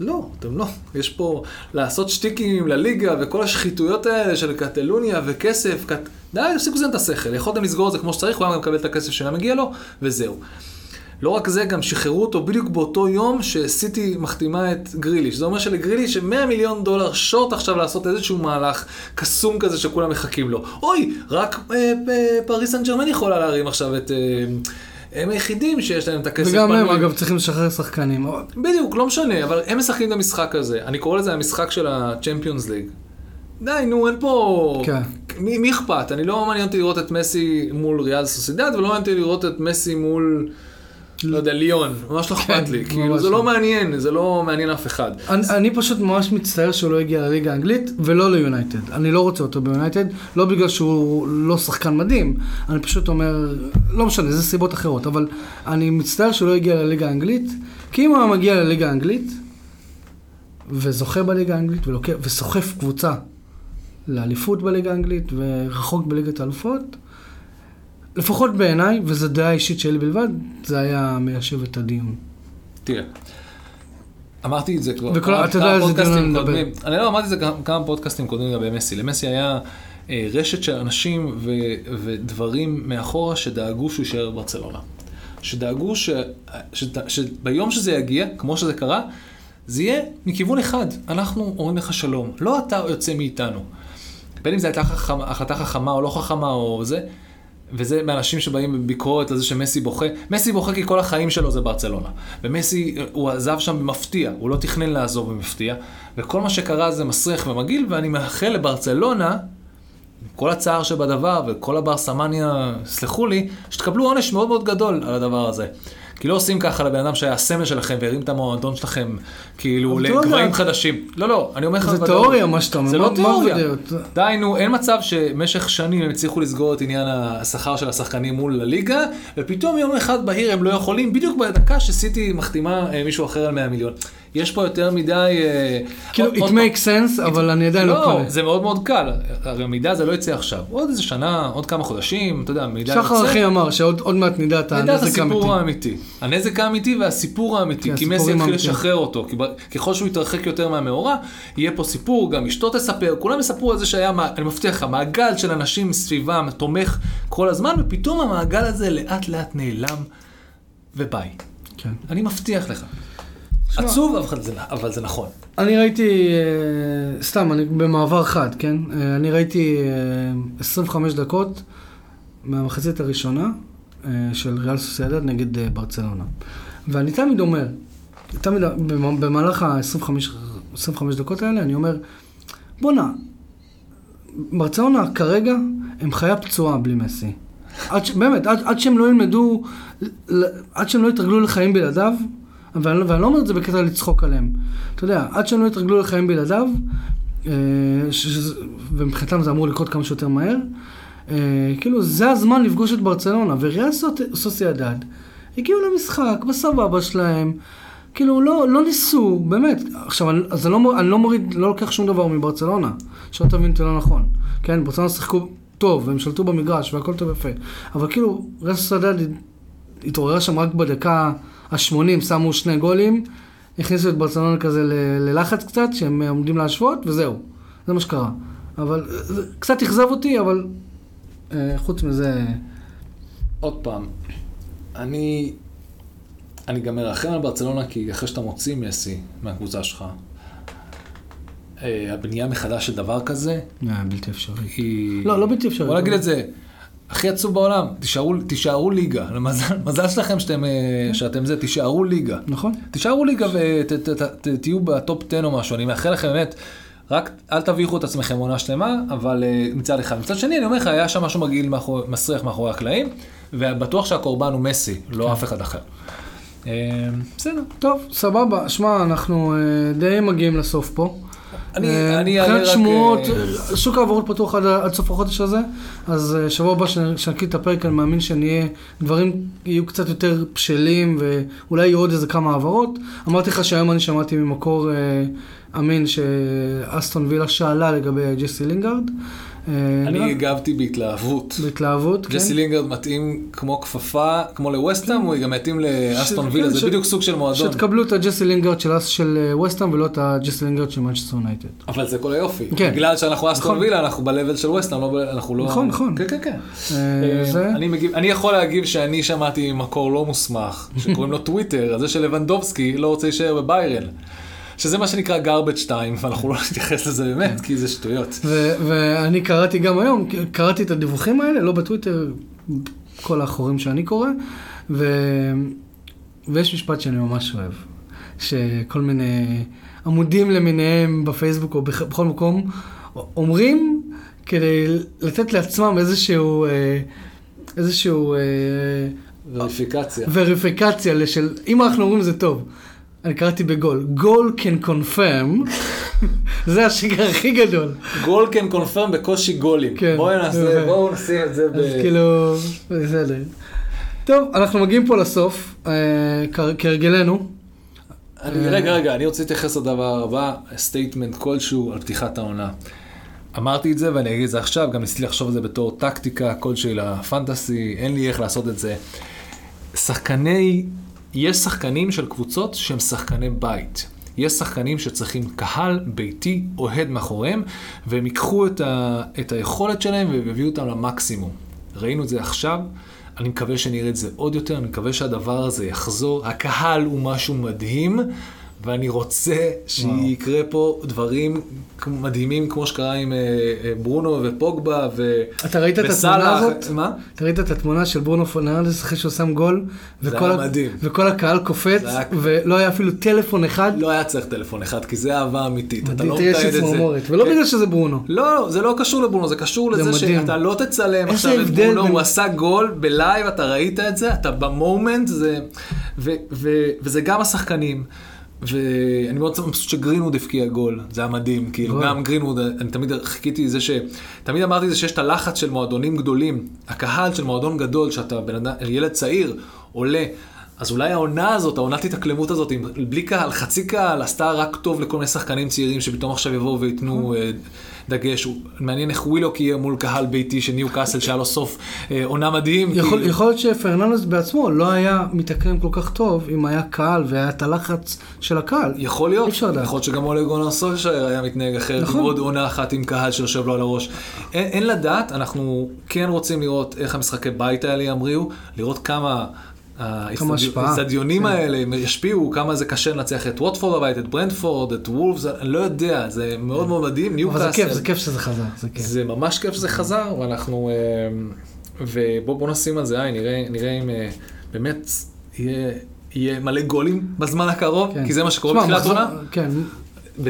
Speaker 2: לא, אתם לא. יש פה לעשות שטיקים לליגה וכל השחיתויות האלה של קטלוניה וכסף. קט... די, תפסיקו לזה את השכל. יכולתם לסגור את זה כמו שצריך, הוא היה מקבל את הכסף שהיה מגיע לו, וזהו. לא רק זה, גם שחררו אותו בדיוק באותו יום שסיטי מחתימה את גריליש. זה אומר שלגריליש 100 מיליון דולר שוט עכשיו לעשות איזשהו מהלך קסום כזה שכולם מחכים לו. אוי, רק אה, אה, פריס סן ג'רמן יכולה להרים עכשיו את... אה, הם היחידים שיש להם את הכסף
Speaker 1: וגם הם. אגב, צריכים לשחרר שחקנים.
Speaker 2: בדיוק, לא משנה, אבל הם משחקים את המשחק הזה. אני קורא לזה המשחק של ה-Champions League. די, נו, אין פה...
Speaker 1: כן.
Speaker 2: מי אכפת? אני לא מעניין אותי לראות את מסי מול ריאל סוסידד, ולא מעניין אותי לראות את מסי מול, לא יודע, ליון. ממש לא אכפת לי. כאילו, זה
Speaker 1: לא.
Speaker 2: לא מעניין, זה לא מעניין אף אחד.
Speaker 1: אני, פשוט ממש מצטער שהוא לא הגיע לליגה האנגלית ולא ליונייטד. אני לא רוצה אותו ביונייטד, לא בגלל שהוא לא שחקן מדהים, אני פשוט אומר, לא משנה, זה סיבות אחרות, אבל אני מצטער שהוא לא הגיע לליגה האנגלית, כי אם הוא היה מגיע לליגה האנגלית, וזוכה בליגה האנגלית, וסוחף קבוצה לאליפות בליגה האנגלית, ורחוק בליגת האלופות, לפחות בעיניי, וזו דעה אישית שלי בלבד, זה היה מיישב את הדיון.
Speaker 2: תראה, אמרתי את זה כבר
Speaker 1: וכל- אתה יודע איזה דיון אני מדבר.
Speaker 2: אני לא אמרתי את זה כמה- פודקאסטים קודמים לגבי מסי. למסי היה אה, רשת של אנשים ו- ודברים מאחורה שדאגו שהוא יישאר בברצלונה. שדאגו ש- שד- שביום שזה יגיע, כמו שזה קרה, זה יהיה מכיוון אחד, אנחנו אומרים לך שלום, לא אתה יוצא מאיתנו. בין אם זו הייתה חכמה, החלטה חכמה או לא חכמה או זה, וזה מאנשים שבאים בביקורת על זה שמסי בוכה. מסי בוכה כי כל החיים שלו זה ברצלונה. ומסי, הוא עזב שם במפתיע, הוא לא תכנן לעזוב במפתיע, וכל מה שקרה זה מסריח ומגעיל, ואני מאחל לברצלונה, עם כל הצער שבדבר וכל הבר סמניה, סלחו לי, שתקבלו עונש מאוד מאוד גדול על הדבר הזה. כי לא עושים ככה לבן אדם שהיה הסמל שלכם והרים את המועדון שלכם, כאילו,
Speaker 1: לא
Speaker 2: לגבהים. חדשים. לא, לא, אני אומר לך...
Speaker 1: זה
Speaker 2: בוודאות.
Speaker 1: תיאוריה מה שאתה אומר.
Speaker 2: זה לא תיאוריה. די, נו, אין מצב שמשך שנים הם הצליחו לסגור את עניין השכר של השחקנים מול הליגה, ופתאום יום אחד בהיר הם לא יכולים, בדיוק בדקה שסיטי מחתימה אה, מישהו אחר על 100 מיליון. יש פה יותר מדי... אה,
Speaker 1: כאילו, it makes sense, אבל אני עדיין לא
Speaker 2: לא,
Speaker 1: קונה.
Speaker 2: זה מאוד מאוד קל. הרי המידע הזה לא יצא עכשיו. עוד איזה שנה, עוד כמה חודשים, אתה יודע, המידע יוצא.
Speaker 1: שחר אחי אמר שעוד עוד מעט נדע את
Speaker 2: נדע את
Speaker 1: הנזק האמיתי.
Speaker 2: הסיפור האמיתי. הנזק האמיתי והסיפור האמיתי,
Speaker 1: כן,
Speaker 2: כי מסי יתחיל. לשחרר אותו, ככל שהוא יתרחק יותר מהמאורע, יהיה פה סיפור, גם אשתו תספר, כולם יספרו על זה שהיה, אני מבטיח לך, מעגל של אנשים סביבם תומך כל הזמן, ופתאום המעגל הזה לאט לאט נעלם, וביי.
Speaker 1: כן.
Speaker 2: אני מבטיח לך.
Speaker 1: שמע-
Speaker 2: עצוב, אבל זה- אבל זה נכון.
Speaker 1: אני ראיתי, אה, סתם, אני במעבר חד, כן? אה, אני ראיתי אה, 25 דקות מהמחצית הראשונה אה, של ריאל סוסיידד נגד אה, ברצלונה. ואני תמיד אומר, תמיד במ- במהלך ה-25 25 דקות האלה, אני אומר, בואנה, ברצלונה כרגע הם חיה פצועה בלי מסי. עד ש... באמת, עד, עד שהם לא ילמדו, עד שהם לא יתרגלו לחיים בלעדיו, ואני, ואני לא אומר את זה בקטע לצחוק עליהם. אתה יודע, עד שהם לא יתרגלו לחיים בלעדיו, אה, ומבחינתם זה אמור לקרות כמה שיותר מהר, אה, כאילו זה הזמן לפגוש את ברצלונה, וריאל סוסיידד הגיעו למשחק בסבבה שלהם, כאילו לא, לא ניסו, באמת. עכשיו, אני, אז אני לא, אני לא מוריד, לא לוקח שום דבר מברצלונה, שלא תבין אותי לא נכון. כן, ברצלונה שיחקו טוב, והם שלטו במגרש, והכל טוב יפה. אבל כאילו, ריאל סוסיידד התעוררה שם רק בדקה ה-80, שמו שני גולים, הכניסו את ברצלונה כזה ל- ללחץ קצת, שהם עומדים להשוות, וזהו. זה מה שקרה. אבל זה קצת אכזב אותי, אבל אה, חוץ מזה...
Speaker 2: עוד פעם, אני, אני גם מרחם על ברצלונה, כי אחרי שאתה מוציא מסי מהקבוצה שלך, אה, הבנייה מחדש של דבר כזה,
Speaker 1: אה, בלתי אפשרי.
Speaker 2: היא...
Speaker 1: לא, לא בלתי אפשרי.
Speaker 2: בוא נגיד את זה, הכי עצוב בעולם, תישארו, תישארו ליגה. מזל, מזל שלכם שאתם, אה, שאתם זה, תישארו ליגה.
Speaker 1: נכון?
Speaker 2: תישארו ליגה ותהיו בטופ 10 או משהו, אני מאחל לכם באמת, רק אל תביכו את עצמכם עונה שלמה, אבל אה, מצד אחד. מצד שני, אני אומר לך, היה שם משהו מגעיל, מאחור, מסריח מאחורי הקלעים, ובטוח שהקורבן הוא מסי,
Speaker 1: כן.
Speaker 2: לא אף אחד אחר. אה, בסדר.
Speaker 1: טוב, סבבה. שמע, אנחנו די מגיעים לסוף פה.
Speaker 2: אני-
Speaker 1: אה,
Speaker 2: אני אעלה
Speaker 1: מבחינת
Speaker 2: רק,
Speaker 1: שמועות,
Speaker 2: אה,
Speaker 1: שוק העברות פתוח עד, עד סוף החודש הזה, אז אה, שבוע הבא כשנקליט את הפרק, אני מאמין שנהיה, דברים יהיו קצת יותר בשלים, ואולי יהיו עוד איזה כמה העברות. אמרתי לך שהיום אני שמעתי ממקור אה, אמין שאסטון וילה שאלה לגבי ג'סי לינגארד. אה,
Speaker 2: אני הגבתי בהתלהבות.
Speaker 1: בהתלהבות, כן.
Speaker 2: ג'סי לינגארד מתאים כמו כפפה, כמו לווסטהאם, הוא גם מתאים לאסטון וילה,
Speaker 1: כן,
Speaker 2: זה בדיוק סוג של מועדון.
Speaker 1: שתקבלו את הג'סי לינגארד של, של אה, ווסטהאם ולא את הג'סי לינגארד של מנצ'סטר יונייטד.
Speaker 2: אבל זה כל היופי.
Speaker 1: כן.
Speaker 2: בגלל שאנחנו אסטון
Speaker 1: נכון.
Speaker 2: וילה, אנחנו ב-level של ווסטהאם, לא אנחנו לא...
Speaker 1: נכון, נכון.
Speaker 2: כן, כן, כן.
Speaker 1: אה.
Speaker 2: אני יכול להגיב שאני שמעתי ממקור לא מוסמך, שקוראים לו טוויטר, על זה שלבנדובסקי לא רוצה להישאר בביירן. שזה מה שנקרא garbage time, ואנחנו לא נתייחס לזה באמת, כי זה שטויות.
Speaker 1: ואני קראתי גם היום, קראתי את הדיווחים האלה, לא בטוויטר, כל החורים שאני קורא, ו- ויש משפט שאני ממש אוהב, שכל מיני עמודים למיניהם בפייסבוק או בכ- בכל מקום אומרים כדי לתת לעצמם איזשהו, אה, איזשהו אה,
Speaker 2: וריפיקציה.
Speaker 1: וריפיקציה של, אם אנחנו אומרים זה טוב. אני קראתי בגול, גול can confirm, זה השקר הכי גדול.
Speaker 2: גול can confirm בקושי גולים.
Speaker 1: כן.
Speaker 2: בואו נעשה. בואו נשים את זה ב...
Speaker 1: אז כאילו, בסדר. טוב, אנחנו מגיעים פה לסוף, אה, כהרגלנו. אה.
Speaker 2: רגע, רגע, אני רוצה להתייחס לדבר הבא, statement כלשהו על פתיחת העונה. אמרתי את זה ואני אגיד את זה עכשיו, גם ניסיתי לחשוב על זה בתור טקטיקה כלשהי ל fantasy, אין לי איך לעשות את זה. שחקני, יש שחקנים של קבוצות שהם שחקני בית. יש שחקנים שצריכים קהל ביתי אוהד מאחוריהם, והם ייקחו את, ה, את היכולת שלהם ויביאו אותם למקסימום. ראינו את זה עכשיו, אני מקווה שנראה את זה עוד יותר, אני מקווה שהדבר הזה יחזור. הקהל הוא משהו מדהים. ואני רוצה שיקרה פה דברים מדהימים כמו שקרה עם אה, אה, ברונו ופוגבה ו...
Speaker 1: אתה ראית את התמונה הזאת? מה? אתה ראית את התמונה של ברונו פרננדס אחרי שהוא שם גול?
Speaker 2: זה היה מדהים.
Speaker 1: וכל הקהל קופץ, ולא היה אפילו טלפון אחד.
Speaker 2: לא היה צריך טלפון אחד, כי זה אהבה אמיתית.
Speaker 1: אתה לא מתעד את זה. ולא כן. בגלל שזה ברונו.
Speaker 2: לא, זה לא קשור לברונו, זה קשור לזה שאתה לא תצלם עכשיו את ברונו, הוא עשה גול ב-live, אתה ראית את זה, אתה ב-moment, וזה גם השחקנים. ואני מאוד מבסוט שגרינווד הבקיע גול, זה היה מדהים, כאילו גם גרינווד, אני תמיד חיכיתי לזה ש... תמיד אמרתי זה שיש את הלחץ של מועדונים גדולים, הקהל של מועדון גדול, שאתה בן אדם, ילד צעיר, עולה, אז אולי העונה הזאת, העונת התאקלמות הזאת, בלי קהל, חצי קהל, עשתה רק טוב לכל מיני שחקנים צעירים שפתאום עכשיו יבואו וייתנו דגש. מעניין איך ווילוק יהיה מול קהל ביתי של ניו קאסל, שהיה לו סוף אה, עונה מדהים.
Speaker 1: יכול, כאילו. יכול להיות שפרננדס בעצמו לא היה מתאקלם כל כך טוב אם היה קהל והיה את הלחץ של הקהל.
Speaker 2: יכול להיות, יכול להיות שגם אולי גונר סולשייר היה מתנהג אחרת, נכון. עוד עונה אחת עם קהל שיושב לו על הראש. אין, אין לדעת, אנחנו כן רוצים לראות איך המשחקי בית האלה ימריאו, לראות כמה... האיצטדיונים כן. האלה ישפיעו, כמה זה קשה לנצח את ווטפורד בבית, את ברנדפורד, את וולפס, אני לא יודע, זה מאוד כן. מאוד מדהים, ניו
Speaker 1: קאסל. אבל זה כיף, זה כיף שזה חזר, זה כיף.
Speaker 2: זה ממש כיף שזה חזר, ואנחנו, אה, ובואו נשים על זה עין, נראה אם אה, באמת יהיה מלא גולים בזמן הקרוב, כן. כי זה מה שקורה בתחילת עונה.
Speaker 1: כן.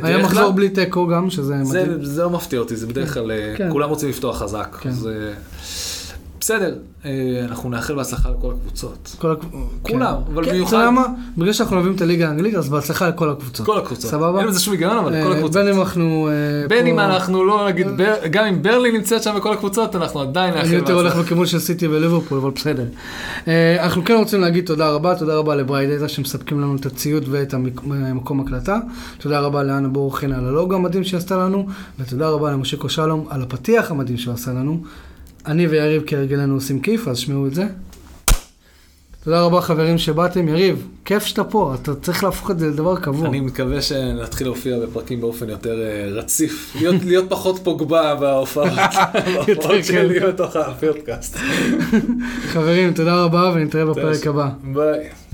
Speaker 1: היה מחזור בלי תיקו גם, שזה
Speaker 2: מדהים. זה לא מפתיע אותי, זה בדרך כלל, אה, כולם רוצים לפתוח חזק. בסדר, אה, אנחנו נאחל בהצלחה לכל הקבוצות. כל הקבוצות. כולם, כן. אבל
Speaker 1: כן,
Speaker 2: במיוחד...
Speaker 1: אתה יודע מה? בגלל שאנחנו אוהבים את הליגה האנגלית, אז בהצלחה לכל הקבוצות.
Speaker 2: כל הקבוצות.
Speaker 1: סבבה?
Speaker 2: אין לזה שום היגיון, אבל כל
Speaker 1: אה,
Speaker 2: הקבוצות.
Speaker 1: בין אם אנחנו...
Speaker 2: אה, בין אם אנחנו לא נגיד, גם אם ברלי נמצאת שם בכל הקבוצות, אנחנו עדיין נאחל
Speaker 1: בהצלחה. אני יותר הולך בכיוון של סיטי וליברפול, אבל בסדר. אנחנו כן רוצים להגיד תודה רבה, תודה רבה לבריידטה שמספקים לנו את הציוד ואת המקום הקלטה. תודה רבה לאנה בורחן על הלוגו המדהים שעשתה לנו, ותודה רבה למשה קושלום על הפתיח המדהים שהוא עשה לנו. אני ויריב כהרגלנו עושים כיף, אז שמעו את זה. תודה רבה חברים שבאתם. יריב, כיף שאתה פה, אתה צריך להפוך את זה לדבר קבוע.
Speaker 2: אני מקווה שנתחיל להופיע בפרקים באופן יותר uh, רציף, להיות, להיות פחות פוגבה בהופעות שלי בתוך הפודקאסט.
Speaker 1: חברים, תודה רבה ונתראה בפרק הבא.
Speaker 2: ביי.